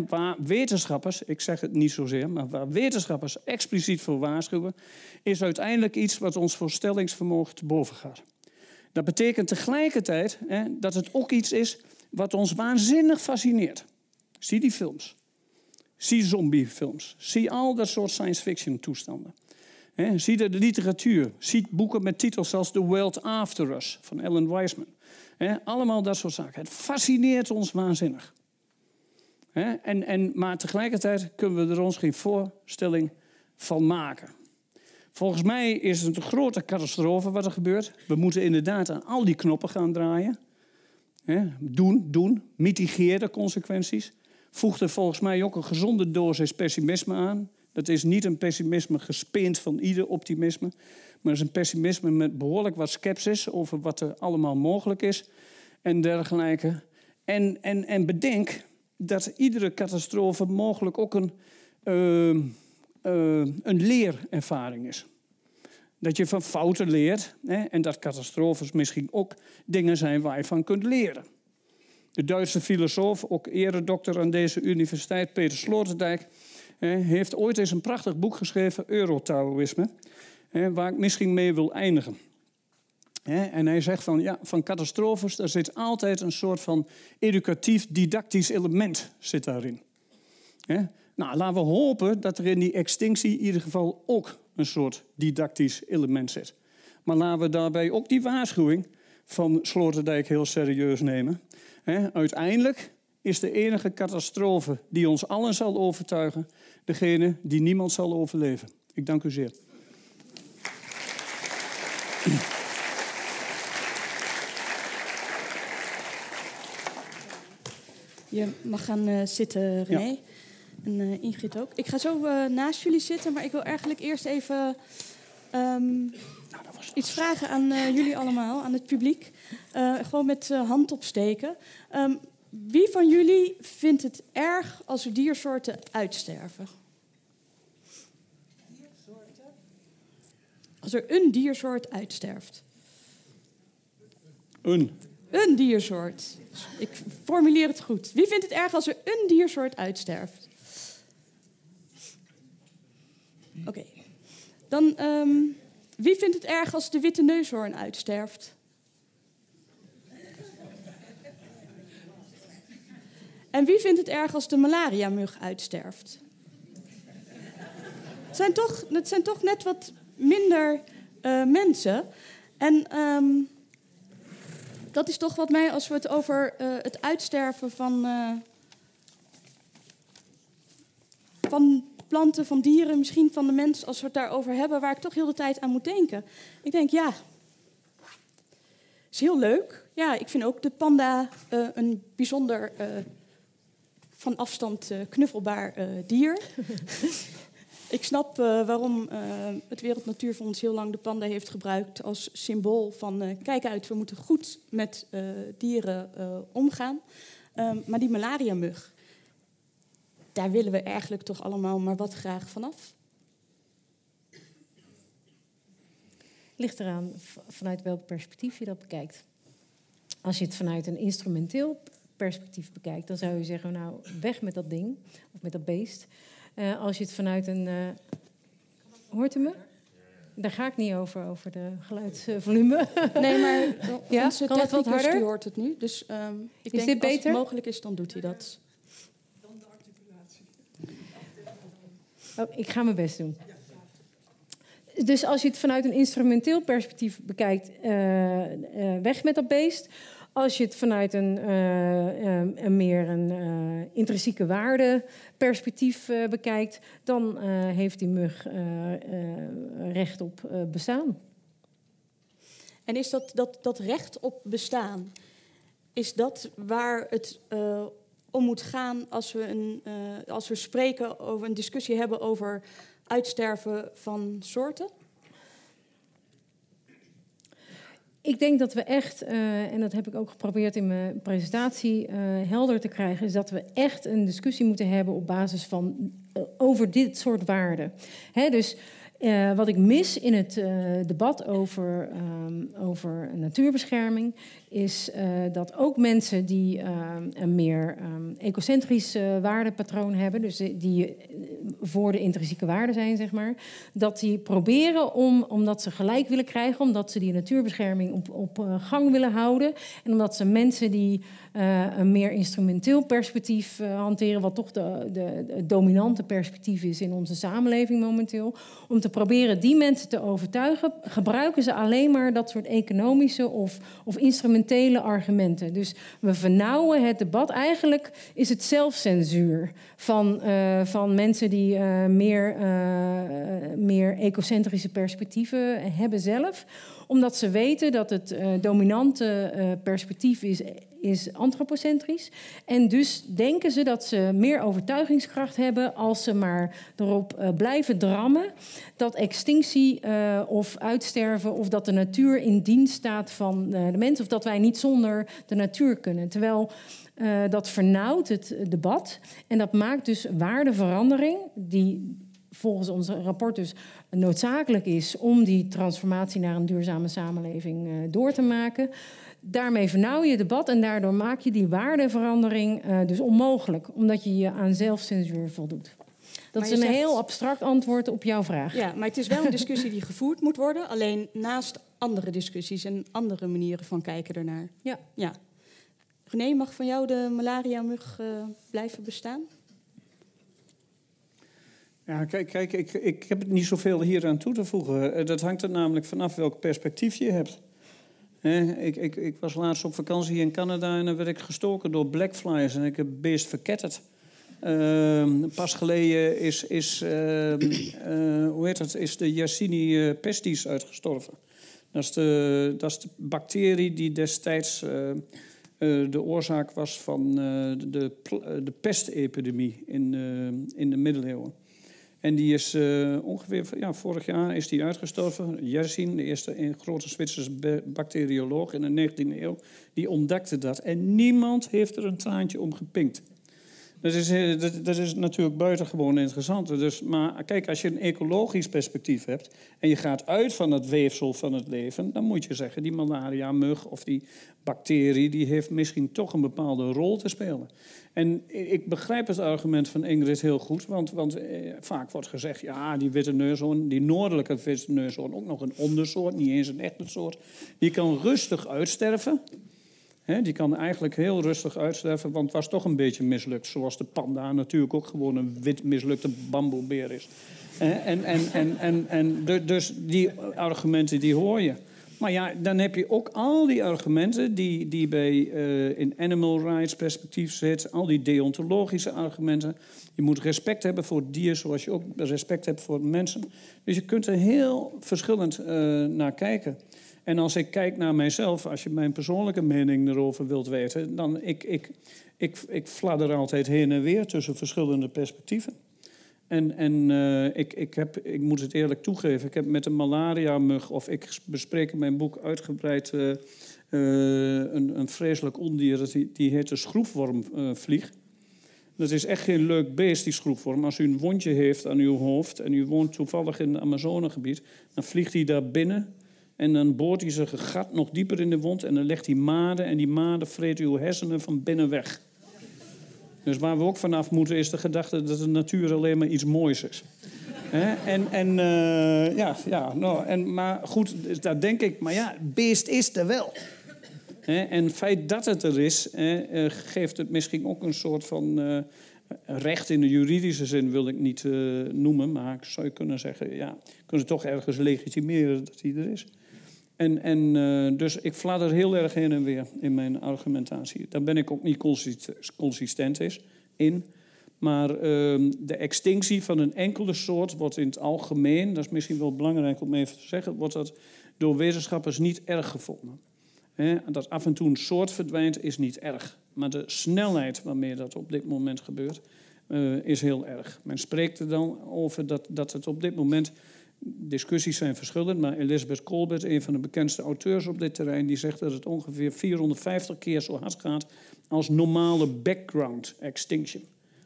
waar wetenschappers, ik zeg het niet zozeer, maar waar wetenschappers expliciet voor waarschuwen, is uiteindelijk iets wat ons voorstellingsvermogen te boven gaat. Dat betekent tegelijkertijd dat het ook iets is wat ons waanzinnig fascineert. Zie die films. Zie zombiefilms. Zie al dat soort science fiction toestanden. zie de literatuur. Zie boeken met titels als The World After Us van Ellen Wiseman. allemaal dat soort zaken. Het fascineert ons waanzinnig. En, en, maar tegelijkertijd kunnen we er ons geen voorstelling van maken. Volgens mij is het een grote catastrofe wat er gebeurt. We moeten inderdaad aan al die knoppen gaan draaien. doen, doen, mitigeer de consequenties. voegt er volgens mij ook een gezonde dosis pessimisme aan. Dat is niet een pessimisme gespeend van ieder optimisme, maar het is een pessimisme met behoorlijk wat sceptisch over wat er allemaal mogelijk is en dergelijke. En, en, en bedenk dat iedere catastrofe mogelijk ook een, uh, uh, een leerervaring is. Dat je van fouten leert hè, en dat catastrofes misschien ook dingen zijn waar je van kunt leren. De Duitse filosoof, ook eredokter aan deze universiteit, Peter Sloterdijk, heeft ooit eens een prachtig boek geschreven, Eurotaoïsme, waar ik misschien mee wil eindigen. En hij zegt van, ja, van catastrofes, daar zit altijd een soort van educatief, didactisch element zit daarin. Nou, laten we hopen dat er in die extinctie in ieder geval ook een soort didactisch element zit. Maar laten we daarbij ook die waarschuwing van Sloterdijk heel serieus nemen. uiteindelijk is de enige catastrofe die ons allen zal overtuigen, degene die niemand zal overleven. Ik dank u zeer. Je mag gaan uh, zitten, René. En uh, Ingrid ook. Ik ga zo uh, naast jullie zitten, maar ik wil eigenlijk eerst even um, nou, iets vragen aan jullie allemaal, aan het publiek. gewoon met hand opsteken. Um, wie van jullie vindt het erg als er diersoorten uitsterven? Diersoorten? Als er een diersoort uitsterft. Een. Een diersoort. Ik formuleer het goed. Wie vindt het erg als er een diersoort uitsterft? Oké. Dan, um, wie vindt het erg als de witte neushoorn uitsterft? En wie vindt het erg als de malaria-mug uitsterft? Het zijn toch, zijn toch net wat minder uh, mensen. En um, dat is toch wat mij, als we het over uh, het uitsterven van, uh, van planten, van dieren, misschien van de mens, als we het daarover hebben, waar ik toch heel de tijd aan moet denken. Ik denk, ja, is heel leuk. Ja, ik vind ook de panda uh, een bijzonder van afstand knuffelbaar dier. (laughs) Ik snap uh, waarom uh, het Wereld Natuurfonds heel lang de panda heeft gebruikt als symbool van uh, kijk uit, we moeten goed met dieren omgaan. Um, maar die malaria-mug, daar willen we eigenlijk toch allemaal maar wat graag vanaf. Ligt eraan vanuit welk perspectief je dat bekijkt. Als je het vanuit een instrumenteel perspectief bekijkt, dan zou je zeggen, nou, weg met dat ding of met dat beest. Uh, als je het vanuit een. Uh, hoort u me? Daar ga ik niet over, over de geluidsvolume. Nee, maar (laughs) ja? kan het wat harder? hoort het nu. Dus um, ik is denk dit beter? als het mogelijk is, dan doet hij dat. Dan de articulatie. Oh, ik ga mijn best doen. Dus als je het vanuit een instrumenteel perspectief bekijkt, uh, weg met dat beest. Als je het vanuit een, uh, een meer een uh, intrinsieke waarde perspectief bekijkt, dan heeft die mug recht op bestaan. En is dat, dat, dat recht op bestaan, is dat waar het om moet gaan als we, een, als we spreken over een discussie hebben over uitsterven van soorten? Ik denk dat we echt, uh, en dat heb ik ook geprobeerd in mijn presentatie uh, helder te krijgen, is dat we echt een discussie moeten hebben op basis van uh, over dit soort waarden. Hè, dus wat ik mis in het debat over, um, over natuurbescherming is uh, dat ook mensen die een meer um, ecocentrisch waardepatroon hebben, dus die voor de intrinsieke waarde zijn, zeg maar, dat die proberen om, omdat ze gelijk willen krijgen, omdat ze die natuurbescherming op, op gang willen houden en omdat ze mensen die een meer instrumenteel perspectief hanteren, wat toch de, de, de dominante perspectief is in onze samenleving momenteel, om te proberen die mensen te overtuigen, gebruiken ze alleen maar dat soort economische of, of instrumentele argumenten. Dus we vernauwen het debat. Eigenlijk is het zelfcensuur van, uh, van mensen die uh, meer, uh, meer ecocentrische perspectieven hebben zelf Omdat ze weten dat het uh, dominante uh, perspectief is, is antropocentrisch. En dus denken ze dat ze meer overtuigingskracht hebben als ze maar erop uh, blijven drammen dat extinctie of uitsterven of dat de natuur in dienst staat van de mens of dat wij niet zonder de natuur kunnen. Terwijl dat vernauwt het debat en dat maakt dus waardeverandering, die volgens ons rapport dus noodzakelijk is om die transformatie naar een duurzame samenleving uh, door te maken. Daarmee vernauw je het debat en daardoor maak je die waardeverandering uh, dus onmogelijk, omdat je je aan zelfcensuur voldoet. Dat is een zegt... heel abstract antwoord op jouw vraag. Ja, maar het is wel een discussie die gevoerd moet worden, alleen naast andere discussies en andere manieren van kijken ernaar. Ja. ja. René, mag van jou de malaria-mug uh, blijven bestaan? Ja, kijk, kijk ik, ik heb het niet zoveel hier aan toe te voegen. Eh, dat hangt er namelijk vanaf welk perspectief je hebt. ik, ik, ik, was laatst op vakantie in Canada en dan werd ik gestoken door blackflies en ik heb beest verketterd. Uh, pas geleden is, is, uh, uh, hoe heet het, is de Yersinia pestis uitgestorven. Dat is, de, dat is de bacterie die destijds de oorzaak was van de, de pestepidemie in, in de middeleeuwen. En die is ongeveer, ja, vorig jaar is die uitgestorven. Yersin, de eerste grote Zwitserse bacterioloog in de 19e eeuw, die ontdekte dat. En niemand heeft er een traantje om gepinkt. Dat is, eh, dat is natuurlijk buitengewoon interessant. Dus, maar kijk, als je een ecologisch perspectief hebt en je gaat uit van het weefsel van het leven, dan moet je zeggen, die malaria-mug of die bacterie, die heeft misschien toch een bepaalde rol te spelen. En ik begrijp het argument van Ingrid heel goed, want, want eh, vaak wordt gezegd, ja, die witte neushoorn, die noordelijke witte neushoorn, ook nog een ondersoort, niet eens een echte soort, die kan rustig uitsterven die kan eigenlijk heel rustig uitsterven, want het was toch een beetje mislukt. Zoals de panda natuurlijk ook gewoon een wit mislukte bamboebeer is. En, en, en, en, en, dus die argumenten die hoor je. Maar ja, dan heb je ook al die argumenten die, die bij uh, in animal rights perspectief zitten. Al die deontologische argumenten. Je moet respect hebben voor dieren zoals je ook respect hebt voor mensen. Dus je kunt er heel verschillend uh, naar kijken. En als ik kijk naar mijzelf, als je mijn persoonlijke mening erover wilt weten, dan ik, ik, ik, ik fladder altijd heen en weer tussen verschillende perspectieven. En, en uh, ik, ik, heb, ik moet het eerlijk toegeven, ik heb met een malaria-mug, of ik bespreek in mijn boek uitgebreid uh, uh, een, een vreselijk ondier, die, die heet de schroefwormvlieg. Dat is echt geen leuk beest, die schroefworm. Als u een wondje heeft aan uw hoofd en u woont toevallig in het Amazonegebied, dan vliegt hij daar binnen en dan boort hij zijn gat nog dieper in de wond en dan legt hij maden en die maden vreten uw hersenen van binnen weg. Dus waar we ook vanaf moeten is de gedachte dat de natuur alleen maar iets moois is. En, en uh, ja, ja nou, en, maar goed, dus daar denk ik, maar ja, beest is er wel. En het feit dat het er is, eh, geeft het misschien ook een soort van uh, recht in de juridische zin, wil ik niet noemen, maar ik zou je kunnen zeggen, ja, kunnen toch ergens legitimeren dat hij er is. En, en uh, dus ik fladder heel erg heen en weer in mijn argumentatie. Daar ben ik ook niet consistent is, in. Maar uh, de extinctie van een enkele soort wordt in het algemeen, dat is misschien wel belangrijk om even te zeggen, wordt dat door wetenschappers niet erg gevonden. Dat af en toe een soort verdwijnt is niet erg. Maar de snelheid waarmee dat op dit moment gebeurt, uh, is heel erg. Men spreekt er dan over dat, dat het op dit moment discussies zijn verschillend, maar Elizabeth Colbert, een van de bekendste auteurs op dit terrein, die zegt dat het ongeveer 450 keer zo hard gaat als normale background extinction.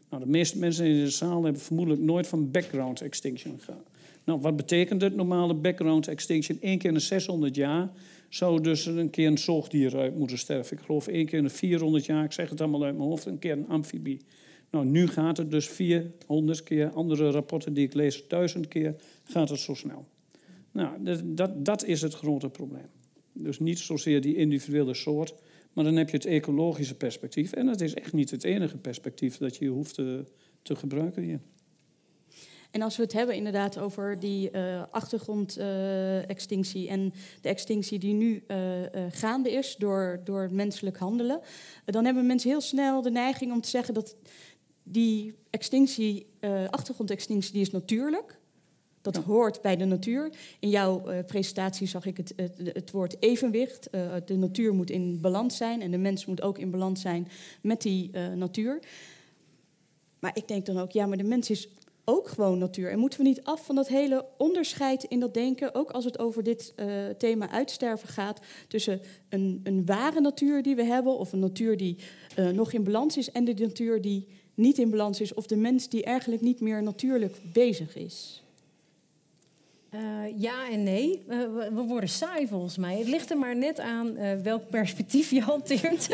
Nou, de meeste mensen in de zaal hebben vermoedelijk nooit van background extinction gegaan. Nou, wat betekent het normale background extinction? Eén keer in de 600 jaar zou dus een keer een zoogdier uit moeten sterven. Ik geloof één keer in de 400 jaar, ik zeg het allemaal uit mijn hoofd, een keer een amfibie. Nou, nu gaat het dus 400 keer, andere rapporten die ik lees, duizend keer, gaat het zo snel. Nou, dat, dat is het grote probleem. Dus niet zozeer die individuele soort, maar dan heb je het ecologische perspectief. En dat is echt niet het enige perspectief dat je hoeft te, te gebruiken hier. En als we het hebben inderdaad over die uh, achtergrondextinctie uh, en de extinctie die nu uh, gaande is door, door menselijk handelen, dan hebben mensen heel snel de neiging om te zeggen dat die extinctie, achtergrondextinctie, die is natuurlijk. Dat hoort bij de natuur. In jouw uh, presentatie zag ik het, het, het woord evenwicht. Uh, de natuur moet in balans zijn en de mens moet ook in balans zijn met die uh, natuur. Maar ik denk dan ook, ja, maar de mens is ook gewoon natuur. En moeten we niet af van dat hele onderscheid in dat denken, ook als het over dit thema uitsterven gaat, tussen een, een, ware natuur die we hebben, of een natuur die nog in balans is, en de natuur die niet in balans is, of de mens die eigenlijk niet meer natuurlijk bezig is? Uh, ja en nee. Uh, we, we, worden saai volgens mij. Het ligt er maar net aan uh, welk perspectief je hanteert.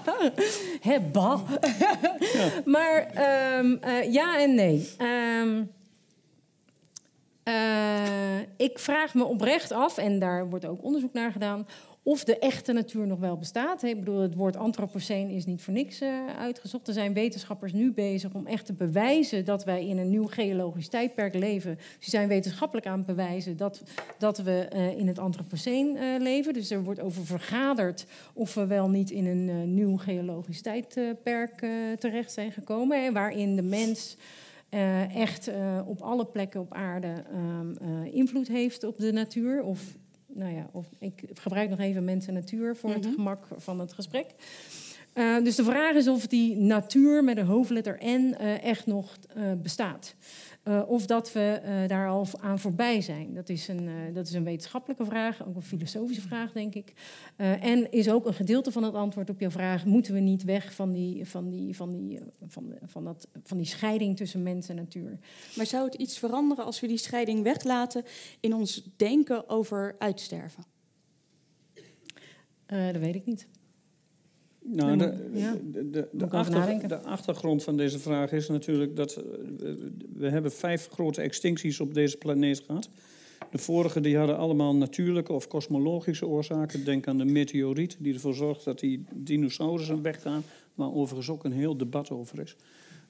(laughs) Hebba. ja. (laughs) Maar um, ja en nee. Um, ik vraag me oprecht af, en daar wordt ook onderzoek naar gedaan, of de echte natuur nog wel bestaat. Ik bedoel, het woord antropoceen is niet voor niks uh, uitgezocht. Er zijn wetenschappers nu bezig om echt te bewijzen dat wij in een nieuw geologisch tijdperk leven. Ze zijn wetenschappelijk aan het bewijzen dat, dat we uh, in het antropoceen uh, leven. Dus er wordt over vergaderd of we wel niet in een nieuw geologisch tijdperk terecht zijn gekomen. Waarin de mens. echt op alle plekken op aarde um, invloed heeft op de natuur. Of nou ja, of ik gebruik nog even mensen natuur voor het mhm. gemak van het gesprek. Uh, dus de vraag is of die natuur met een hoofdletter N uh, echt nog uh, bestaat. Of dat we daar al aan voorbij zijn. Dat is, een, dat is een wetenschappelijke vraag, ook een filosofische vraag, denk ik. en is ook een gedeelte van het antwoord op jouw vraag: moeten we niet weg van die, van die, van die, van, van dat, van die scheiding tussen mens en natuur? Maar zou het iets veranderen als we die scheiding weglaten in ons denken over uitsterven? dat weet ik niet. Nou, de, de, de, de, achter, de, achtergrond van deze vraag is natuurlijk dat uh, we hebben vijf grote extincties op deze planeet gehad. De vorige die hadden allemaal natuurlijke of kosmologische oorzaken. Denk aan de meteoriet die ervoor zorgt dat die dinosaurussen weggaan, waar overigens ook een heel debat over is.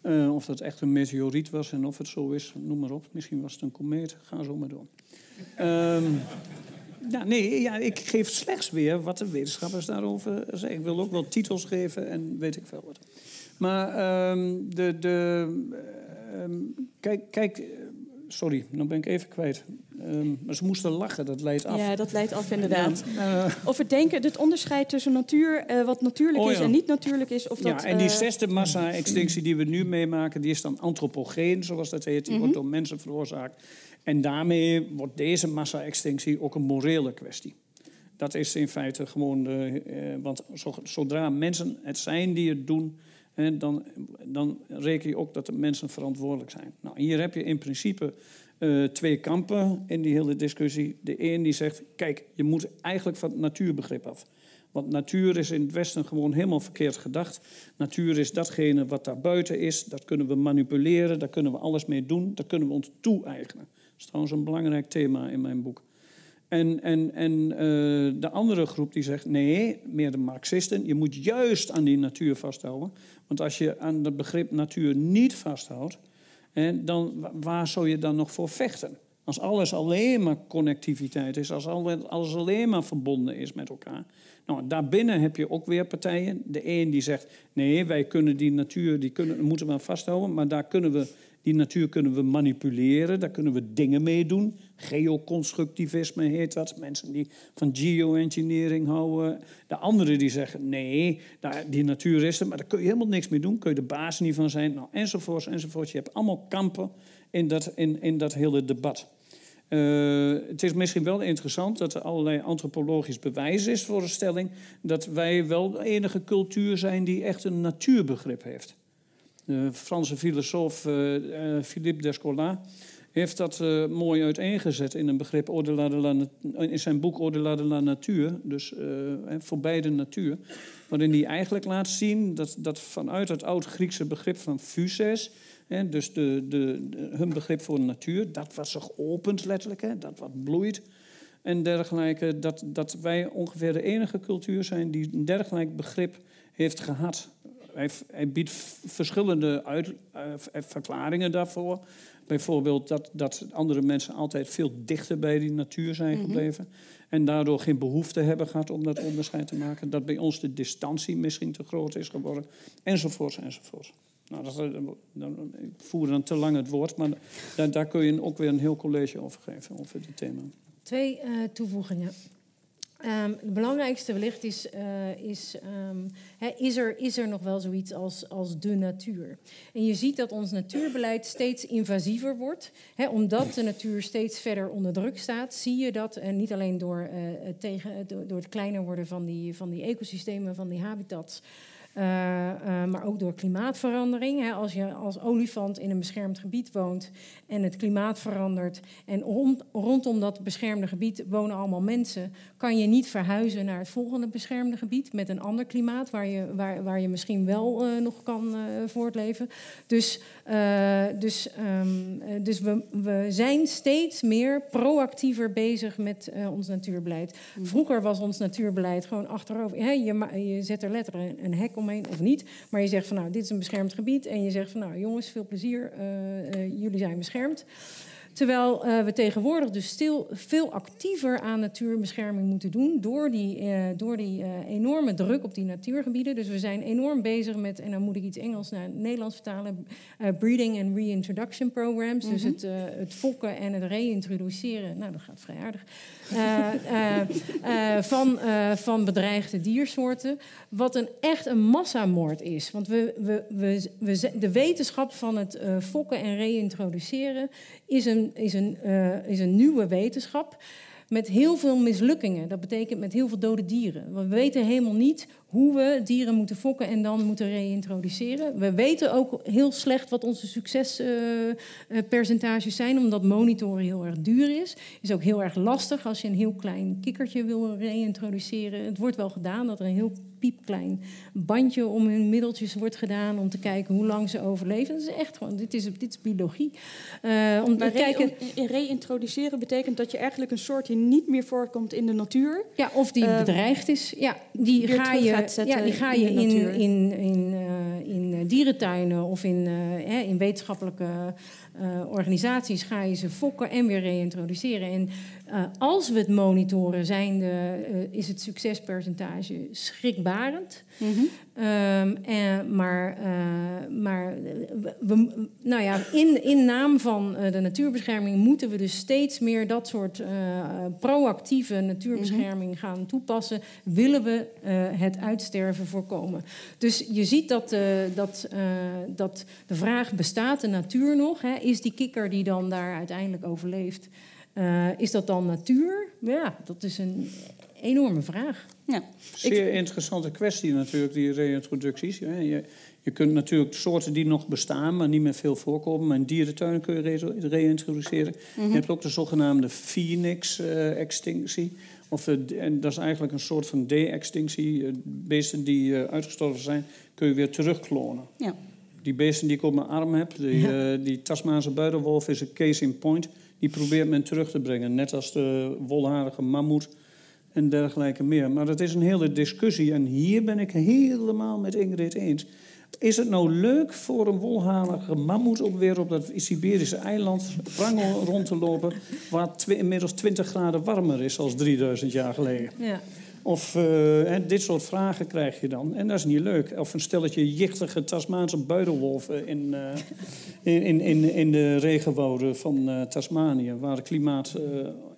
Uh, of dat echt een meteoriet was en of het zo is, noem maar op. Misschien was het een komeet, ga zo maar door. Um, ja, nee, ja, ik geef slechts weer wat de wetenschappers daarover zeggen. Ik wil ook wel titels geven en weet ik veel wat. Maar um, de, de, um, kijk, kijk, sorry, dan ben ik even kwijt. Um, maar ze moesten lachen, dat leidt af. Ja, dat leidt af inderdaad. Uh, of het denken, het onderscheid tussen natuur, uh, wat natuurlijk oh, is en niet natuurlijk is. Of dat, ja, en die zesde massa-extinctie die we nu meemaken, die is dan antropogeen, zoals dat heet. Die mm -hmm. wordt door mensen veroorzaakt. En daarmee wordt deze massa-extinctie ook een morele kwestie. Dat is in feite gewoon de. Eh, want zodra mensen het zijn die het doen, dan, dan reken je ook dat de mensen verantwoordelijk zijn. Nou, hier heb je in principe uh, twee kampen in die hele discussie. De een die zegt: kijk, je moet eigenlijk van het natuurbegrip af. Want natuur is in het Westen gewoon helemaal verkeerd gedacht. Natuur is datgene wat daar buiten is. Dat kunnen we manipuleren, daar kunnen we alles mee doen, dat kunnen we ons toe-eigenen is trouwens een belangrijk thema in mijn boek. En, en, en uh, de andere groep die zegt, nee, meer de Marxisten, je moet juist aan die natuur vasthouden. Want als je aan het begrip natuur niet vasthoudt, hè, dan, waar zou je dan nog voor vechten? Als alles alleen maar connectiviteit is, als alles alleen maar verbonden is met elkaar. Nou, daarbinnen heb je ook weer partijen. De een die zegt, nee, wij kunnen die natuur, die kunnen, moeten we vasthouden, maar daar kunnen we die natuur kunnen we manipuleren, daar kunnen we dingen mee doen. Geoconstructivisme heet dat. Mensen die van geoengineering houden. De anderen die zeggen, nee, die natuur is er, maar daar kun je helemaal niks mee doen. Kun je de baas niet van zijn, nou, enzovoorts, enzovoorts. Je hebt allemaal kampen in dat, in, in dat hele debat. Uh, het is misschien wel interessant dat er allerlei antropologisch bewijs is voor de stelling dat wij wel de enige cultuur zijn die echt een natuurbegrip heeft. De Franse filosoof uh, Philippe Descola heeft dat mooi uiteengezet in een begrip de la, in zijn boek Au-delà de la natuur, dus voorbij de natuur, waarin hij eigenlijk laat zien dat, dat vanuit het oud-Griekse begrip van physes, hè, dus de, hun begrip voor de natuur, dat wat zich opent letterlijk, hè, dat wat bloeit en dergelijke, dat, dat wij ongeveer de enige cultuur zijn die een dergelijk begrip heeft gehad hij, biedt verschillende uit, uh, verklaringen daarvoor. Bijvoorbeeld dat, dat andere mensen altijd veel dichter bij die natuur zijn mhm. gebleven. En daardoor geen behoefte hebben gehad om dat onderscheid te maken. Dat bij ons de distantie misschien te groot is geworden. Enzovoorts, enzovoorts. Nou, dat, dan, ik voer dan te lang het woord, maar daar, daar kun je ook weer een heel college over geven, over dit thema. Twee uh, toevoegingen. Het belangrijkste wellicht is, uh, is um, is, er, is er nog wel zoiets als, als de natuur? En je ziet dat ons natuurbeleid steeds invasiever wordt. omdat de natuur steeds verder onder druk staat, zie je dat, niet alleen door, uh, tegen, door het kleiner worden van die, van die ecosystemen, van die habitats, maar ook door klimaatverandering. Hè. Als je als olifant in een beschermd gebied woont en het klimaat verandert en rond, rondom dat beschermde gebied wonen allemaal mensen, kan je niet verhuizen naar het volgende beschermde gebied met een ander klimaat waar je, waar, waar je misschien wel uh, nog kan voortleven. Dus, dus, um, dus we, we zijn steeds meer proactiever bezig met ons natuurbeleid. Mm. Vroeger was ons natuurbeleid gewoon achterover. Hè, je, je zet er letterlijk een, een hek omheen of niet. Maar je zegt van nou, dit is een beschermd gebied. En je zegt van nou, jongens, veel plezier, uh, uh, jullie zijn beschermd. Terwijl uh, we tegenwoordig dus stil, veel actiever aan natuurbescherming moeten doen door die, uh, door die uh, enorme druk op die natuurgebieden. Dus we zijn enorm bezig met, en dan moet ik iets Engels naar Nederlands vertalen, breeding and reintroduction programs. Mm -hmm. Dus mhm. het, het fokken en het reintroduceren, nou dat gaat vrij aardig, van, van bedreigde diersoorten. Wat een, echt een massamoord is. Want we, we, we, we, de wetenschap van het fokken en reintroduceren is een, is, een, uh, is een nieuwe wetenschap met heel veel mislukkingen. Dat betekent met heel veel dode dieren. We weten helemaal niet hoe we dieren moeten fokken en dan moeten reintroduceren. We weten ook heel slecht wat onze succespercentages uh, zijn, omdat monitoren heel erg duur is. Is ook heel erg lastig als je een heel klein kikkertje wil reintroduceren. Het wordt wel gedaan dat er een heel piepklein bandje om hun middeltjes wordt gedaan om te kijken hoe lang ze overleven. Dat is echt gewoon, dit is, dit is biologie. Uh, om maar te kijken... reintroduceren betekent dat je eigenlijk een soort die niet meer voorkomt in de natuur. Ja, of die uh, bedreigd is. Ja, die ga je, ja, die ga je in, in, in, in, uh, in dierentuinen of in, uh, in wetenschappelijke uh, organisaties ga je ze fokken en weer reintroduceren. En uh, als we het monitoren, zijn de, uh, is het succespercentage schrikbarend. Mm -hmm. um, en, maar maar we, nou ja, in, in naam van de natuurbescherming moeten we dus steeds meer dat soort proactieve natuurbescherming mm -hmm. gaan toepassen. Willen we het uitsterven voorkomen. Dus je ziet dat, dat, dat de vraag bestaat de natuur nog? Hè? Is die kikker die dan daar uiteindelijk overleeft, uh, is dat dan natuur? Ja, dat is een enorme vraag. Ja. Zeer interessante kwestie natuurlijk, die reintroducties. Je, je kunt natuurlijk soorten die nog bestaan, maar niet meer veel voorkomen. Maar in dierentuinen kun je reintroduceren. Mm -hmm. Je hebt ook de zogenaamde phoenix-extinctie. of en dat is eigenlijk een soort van de-extinctie. Beesten die uitgestorven zijn, kun je weer terugklonen. Ja die beesten die ik op mijn arm heb, die, ja. uh, die Tasmaanse is een case in point. Die probeert men terug te brengen, net als de wolharige mammoet en dergelijke meer. Maar dat is een hele discussie en hier ben ik helemaal met Ingrid eens. Is het nou leuk voor een wolharige mammoet om weer op dat Siberische eiland Prangel rond te lopen, waar inmiddels 20 graden warmer is als 3000 jaar geleden? Ja. Of uh, dit soort vragen krijg je dan. En dat is niet leuk. Of een stelletje jichtige Tasmaanse buidelwolven in, uh, in, in, in de regenwouden van uh, Tasmanië, waar het klimaat,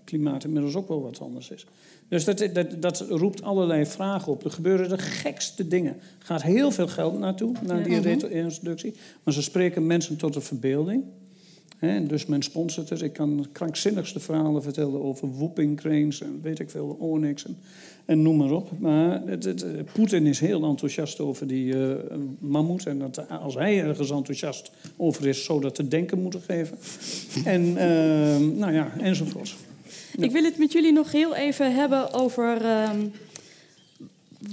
klimaat inmiddels ook wel wat anders is. Dus dat, dat, dat roept allerlei vragen op. Er gebeuren de gekste dingen. Er gaat heel veel geld naartoe, naar die ja, introductie. Maar ze spreken mensen tot de verbeelding. He, dus men sponsort het. Ik kan krankzinnigste verhalen vertellen over whooping cranes en weet ik veel, onyx en, en noem maar op. Maar het, het, Poetin is heel enthousiast over die uh, mammoet. En dat, als hij ergens enthousiast over is, zou dat te denken moeten geven. en uh, nou ja, enzovoort. Ik wil het met jullie nog heel even hebben over uh,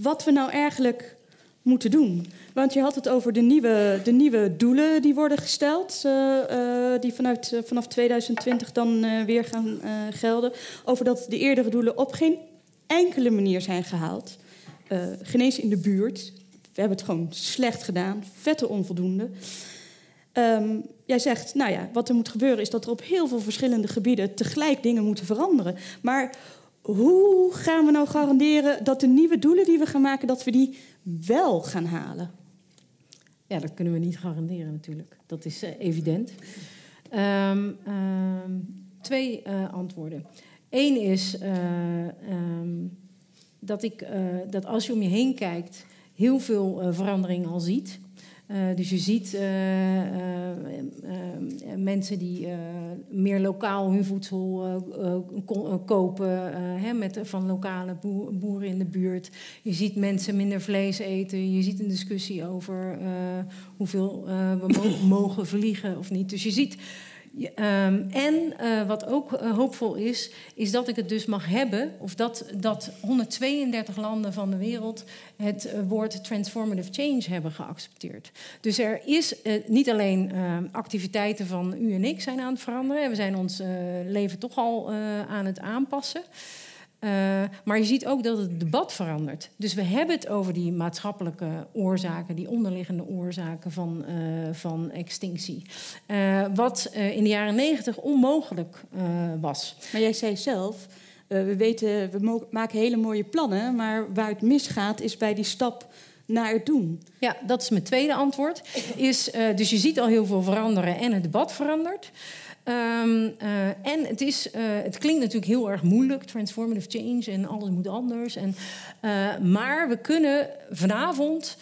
wat we nou eigenlijk moeten doen. Want je had het over de nieuwe, de nieuwe doelen die worden gesteld, uh, uh, die vanuit, vanaf 2020 dan weer gaan gelden. Over dat de eerdere doelen op geen enkele manier zijn gehaald. genezen in de buurt. We hebben het gewoon slecht gedaan, vette onvoldoende. Um, jij zegt, nou ja, wat er moet gebeuren is dat er op heel veel verschillende gebieden tegelijk dingen moeten veranderen. Maar hoe gaan we nou garanderen dat de nieuwe doelen die we gaan maken, dat we die wel gaan halen? Ja, dat kunnen we niet garanderen natuurlijk. Dat is uh, evident. Um, um, twee uh, antwoorden. Eén is um, dat, ik, dat als je om je heen kijkt, heel veel verandering al ziet. Dus je ziet mensen die meer lokaal hun voedsel kopen hè, met, van lokale boeren in de buurt. Je ziet mensen minder vlees eten. Je ziet een discussie over hoeveel we (coughs) mogen vliegen of niet. Dus je ziet Um, en uh, wat ook uh, hoopvol is, is dat ik het dus mag hebben, of dat, dat 132 landen van de wereld het uh, woord transformative change hebben geaccepteerd. Dus er is niet alleen ehm, activiteiten van u en ik zijn aan het veranderen, we zijn ons leven toch al aan het aanpassen. Uh, maar je ziet ook dat het debat verandert. Dus we hebben het over die maatschappelijke oorzaken, die onderliggende oorzaken van, uh, van extinctie. Uh, wat in de jaren negentig onmogelijk was. Maar jij zei zelf, we weten, we maken hele mooie plannen, maar waar het misgaat is bij die stap naar het doen. Ja, dat is mijn tweede antwoord. Is, dus je ziet al heel veel veranderen en het debat verandert. Um, uh, en het, is, uh, het klinkt natuurlijk heel erg moeilijk, transformative change en alles moet anders. En, uh, maar we kunnen vanavond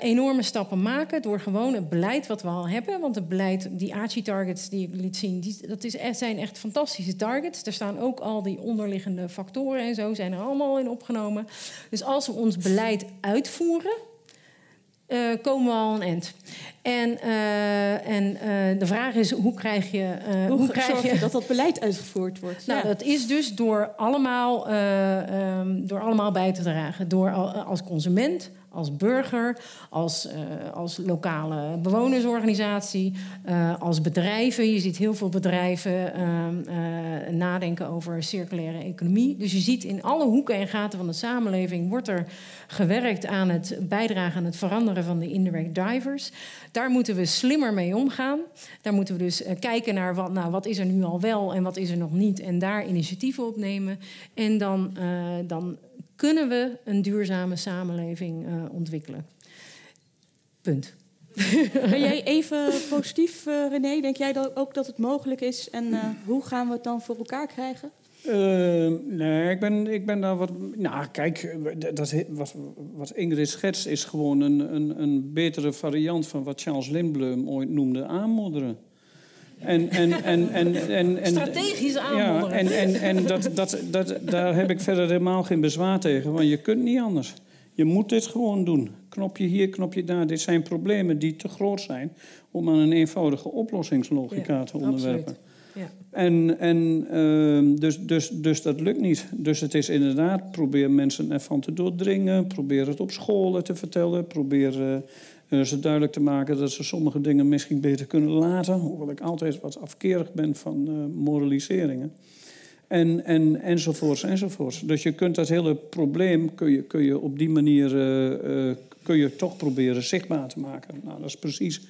enorme stappen maken door gewoon het beleid wat we al hebben. Want het beleid, die ACI-targets die ik liet zien, dat is, zijn echt fantastische targets. Er staan ook al die onderliggende factoren en zo, zijn er allemaal in opgenomen. Dus als we ons beleid uitvoeren, komen we al een eind. En, uh, en uh, de vraag is, hoe krijg je... hoe, hoe krijg je dat dat beleid uitgevoerd wordt? Nou, ja. dat is dus door allemaal, um, door allemaal bij te dragen. Door als consument, als burger, als, uh, als lokale bewonersorganisatie, uh, als bedrijven. Je ziet heel veel bedrijven uh, nadenken over circulaire economie. Dus je ziet in alle hoeken en gaten van de samenleving wordt er gewerkt aan het bijdragen aan het veranderen van de indirect drivers. Daar moeten we slimmer mee omgaan. Daar moeten we dus kijken naar wat, nou, wat is er nu al wel en wat is er nog niet. En daar initiatieven op nemen. En dan, dan kunnen we een duurzame samenleving uh, ontwikkelen. Punt. (laughs) Ben jij (laughs) even positief, uh, René? Denk jij dat ook dat het mogelijk is? En uh, hoe gaan we het dan voor elkaar krijgen? nee, ik ben, ik ben daar wat. Nou, kijk, dat, wat, wat Ingrid schetst is gewoon een, een, een betere variant van wat Charles Lindblom ooit noemde aanmodderen. En, en, en, en, en, en, Strategisch aanmodderen. Ja, en, en, en dat, dat, dat, daar heb ik verder helemaal geen bezwaar tegen, want je kunt niet anders. Je moet dit gewoon doen. Knopje hier, knopje daar. Dit zijn problemen die te groot zijn om aan een eenvoudige oplossingslogica ja, te onderwerpen. Ja. En, en uh, dus, dus, dus dat lukt niet. Dus het is inderdaad, probeer mensen ervan te doordringen. Probeer het op scholen te vertellen. Probeer uh, uh, ze duidelijk te maken dat ze sommige dingen misschien beter kunnen laten. Hoewel ik altijd wat afkerig ben van uh, moraliseringen. En, en, enzovoorts, enzovoorts. Dus je kunt dat hele probleem kun je, kun je op die manier uh, kun je toch proberen zichtbaar te maken. Nou, dat is precies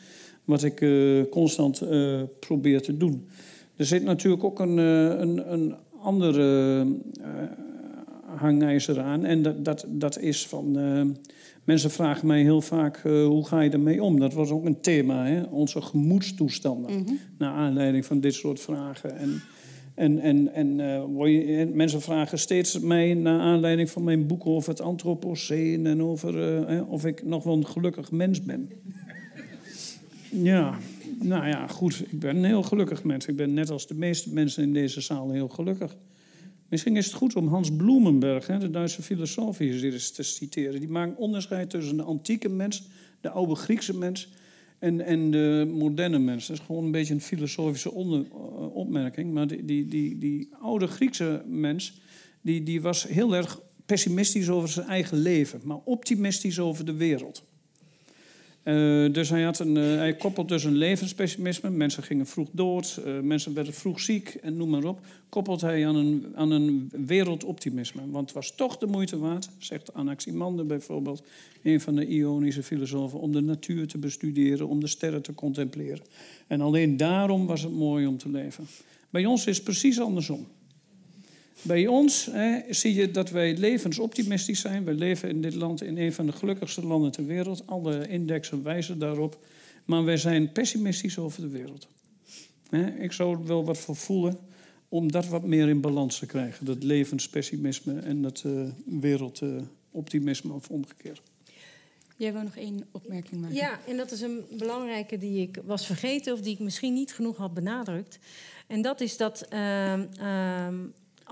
wat ik constant probeer te doen. Er zit natuurlijk ook een, een, een andere hangijzer aan. En dat, dat, dat is van Mensen vragen mij heel vaak, uh, hoe ga je ermee om? Dat was ook een thema, hè? onze gemoedstoestanden. Mm -hmm. Naar aanleiding van dit soort vragen. En, en, en, en uh, mensen vragen steeds mij, naar aanleiding van mijn boek over het antropoceen... en over uh, of ik nog wel een gelukkig mens ben. (laughs) ja, nou ja, goed. Ik ben een heel gelukkig mens. Ik ben net als de meeste mensen in deze zaal heel gelukkig. Misschien is het goed om Hans Bloemenberg, de Duitse filosoof, hier eens te citeren. Die maakt onderscheid tussen de antieke mens, de oude Griekse mens en, en de moderne mens. Dat is gewoon een beetje een filosofische uh, opmerking. Maar die, die, die, die oude Griekse mens, die, die was heel erg pessimistisch over zijn eigen leven, maar optimistisch over de wereld. Uh, dus hij, had een, hij koppelt dus een levenspessimisme. Mensen gingen vroeg dood, uh, mensen werden vroeg ziek en noem maar op. Koppelt hij aan een, aan een wereldoptimisme. Want het was toch de moeite waard, zegt Anaximander bijvoorbeeld, een van de Ionische filosofen, om de natuur te bestuderen, om de sterren te contempleren. En alleen daarom was het mooi om te leven. Bij ons is het precies andersom. Bij ons hè, zie je dat wij levensoptimistisch zijn. We leven in dit land in een van de gelukkigste landen ter wereld. Alle indexen wijzen daarop. Maar wij zijn pessimistisch over de wereld. Hè, ik zou er wel wat voor voelen om dat wat meer in balans te krijgen. Dat levenspessimisme en dat uh, wereldoptimisme of omgekeerd. Jij wou nog één opmerking maken. Ja, en dat is een belangrijke die ik was vergeten of die ik misschien niet genoeg had benadrukt. En dat is dat uh, uh,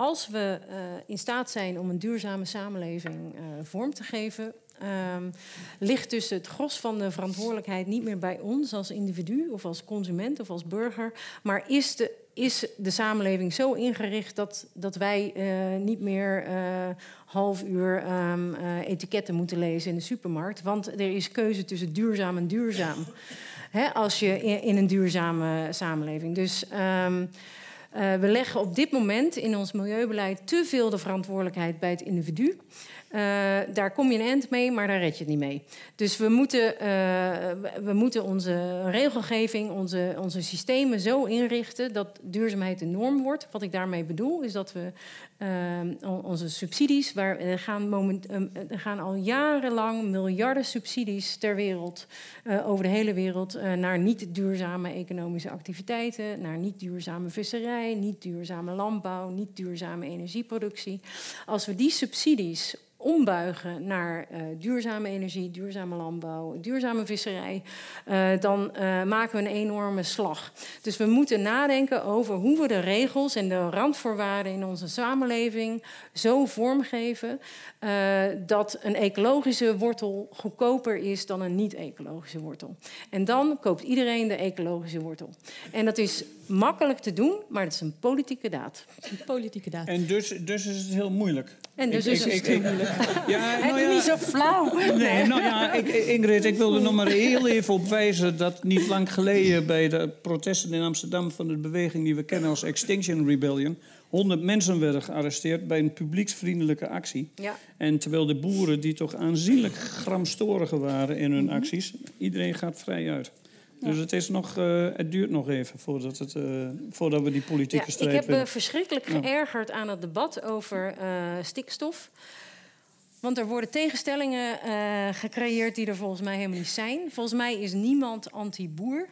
als we uh, in staat zijn om een duurzame samenleving uh, vorm te geven, um, ligt dus het gros van de verantwoordelijkheid niet meer bij ons als individu of als consument of als burger, maar is de, is de samenleving zo ingericht dat, dat wij uh, niet meer half uur um, etiketten moeten lezen in de supermarkt, want er is keuze tussen duurzaam en duurzaam. Hè, als je in, een duurzame samenleving. Dus um, uh, we leggen op dit moment in ons milieubeleid te veel de verantwoordelijkheid bij het individu. Uh, daar kom je een eind mee, maar daar red je het niet mee. Dus we moeten, uh, we moeten onze regelgeving, onze, onze systemen zo inrichten dat duurzaamheid de norm wordt. Wat ik daarmee bedoel, is dat we uh, onze subsidies, waar, er, gaan moment, um, er gaan al jarenlang miljarden subsidies ter wereld, uh, over de hele wereld, uh, naar niet duurzame economische activiteiten, naar niet duurzame visserij, niet duurzame landbouw, niet duurzame energieproductie. Als we die subsidies ombuigen naar uh, duurzame energie, duurzame landbouw, duurzame visserij, dan maken we een enorme slag. Dus we moeten nadenken over hoe we de regels en de randvoorwaarden in onze samenleving zo vormgeven dat een ecologische wortel goedkoper is dan een niet-ecologische wortel. En dan koopt iedereen de ecologische wortel. En dat is makkelijk te doen, maar het is een politieke daad. Een politieke daad. En dus, dus is het heel moeilijk. En dus ik, is ik, het heel moeilijk. Ja, nou ja, niet zo flauw. Nee, nou ja, ik, Ingrid, ik wilde nog maar heel even op wijzen... dat niet lang geleden bij de protesten in Amsterdam... van de beweging die we kennen als Extinction Rebellion... 100 mensen werden gearresteerd bij een publieksvriendelijke actie. Ja. En terwijl de boeren, die toch aanzienlijk gramstoriger waren in hun acties... iedereen gaat vrij uit. Dus het, is nog, uh, het duurt nog even voordat, het, uh, voordat we die politieke ja, strijd Ik heb me verschrikkelijk geërgerd aan het debat over stikstof. Want er worden tegenstellingen gecreëerd die er volgens mij helemaal niet zijn. Volgens mij is niemand anti-boer.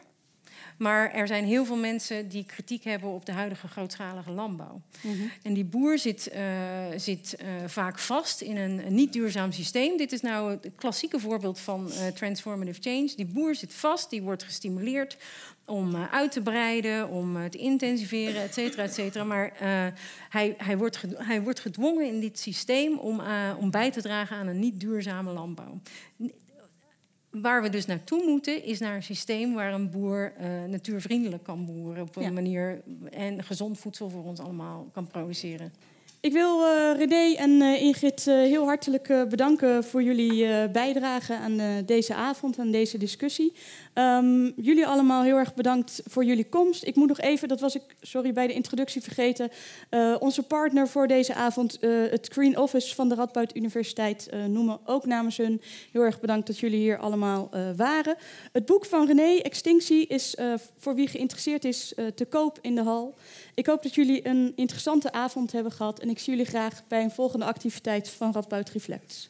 Maar er zijn heel veel mensen die kritiek hebben op de huidige grootschalige landbouw. Mm -hmm. En die boer zit, uh, zit uh, vaak vast in een, niet duurzaam systeem. Dit is nou het klassieke voorbeeld van uh, transformative change. Die boer zit vast, die wordt gestimuleerd om uit te breiden, om te intensiveren, et cetera, et cetera. Maar hij, hij, wordt hij wordt gedwongen in dit systeem om, om bij te dragen aan een niet duurzame landbouw. Waar we dus naartoe moeten, is naar een systeem waar een boer uh, natuurvriendelijk kan boeren. Op een ja. manier en gezond voedsel voor ons allemaal kan produceren. Ik wil uh, René en uh, Ingrid heel hartelijk bedanken voor jullie bijdrage aan deze avond, aan deze discussie. Um, jullie allemaal heel erg bedankt voor jullie komst. Ik moet nog even, dat was ik, sorry, bij de introductie vergeten. onze partner voor deze avond, het Green Office van de Radboud Universiteit, noemen ook namens hun. Heel erg bedankt dat jullie hier allemaal waren. Het boek van René, Extinctie, is voor wie geïnteresseerd is te koop in de hal. Ik hoop dat jullie een interessante avond hebben gehad en ik zie jullie graag bij een volgende activiteit van Radboud Reflects.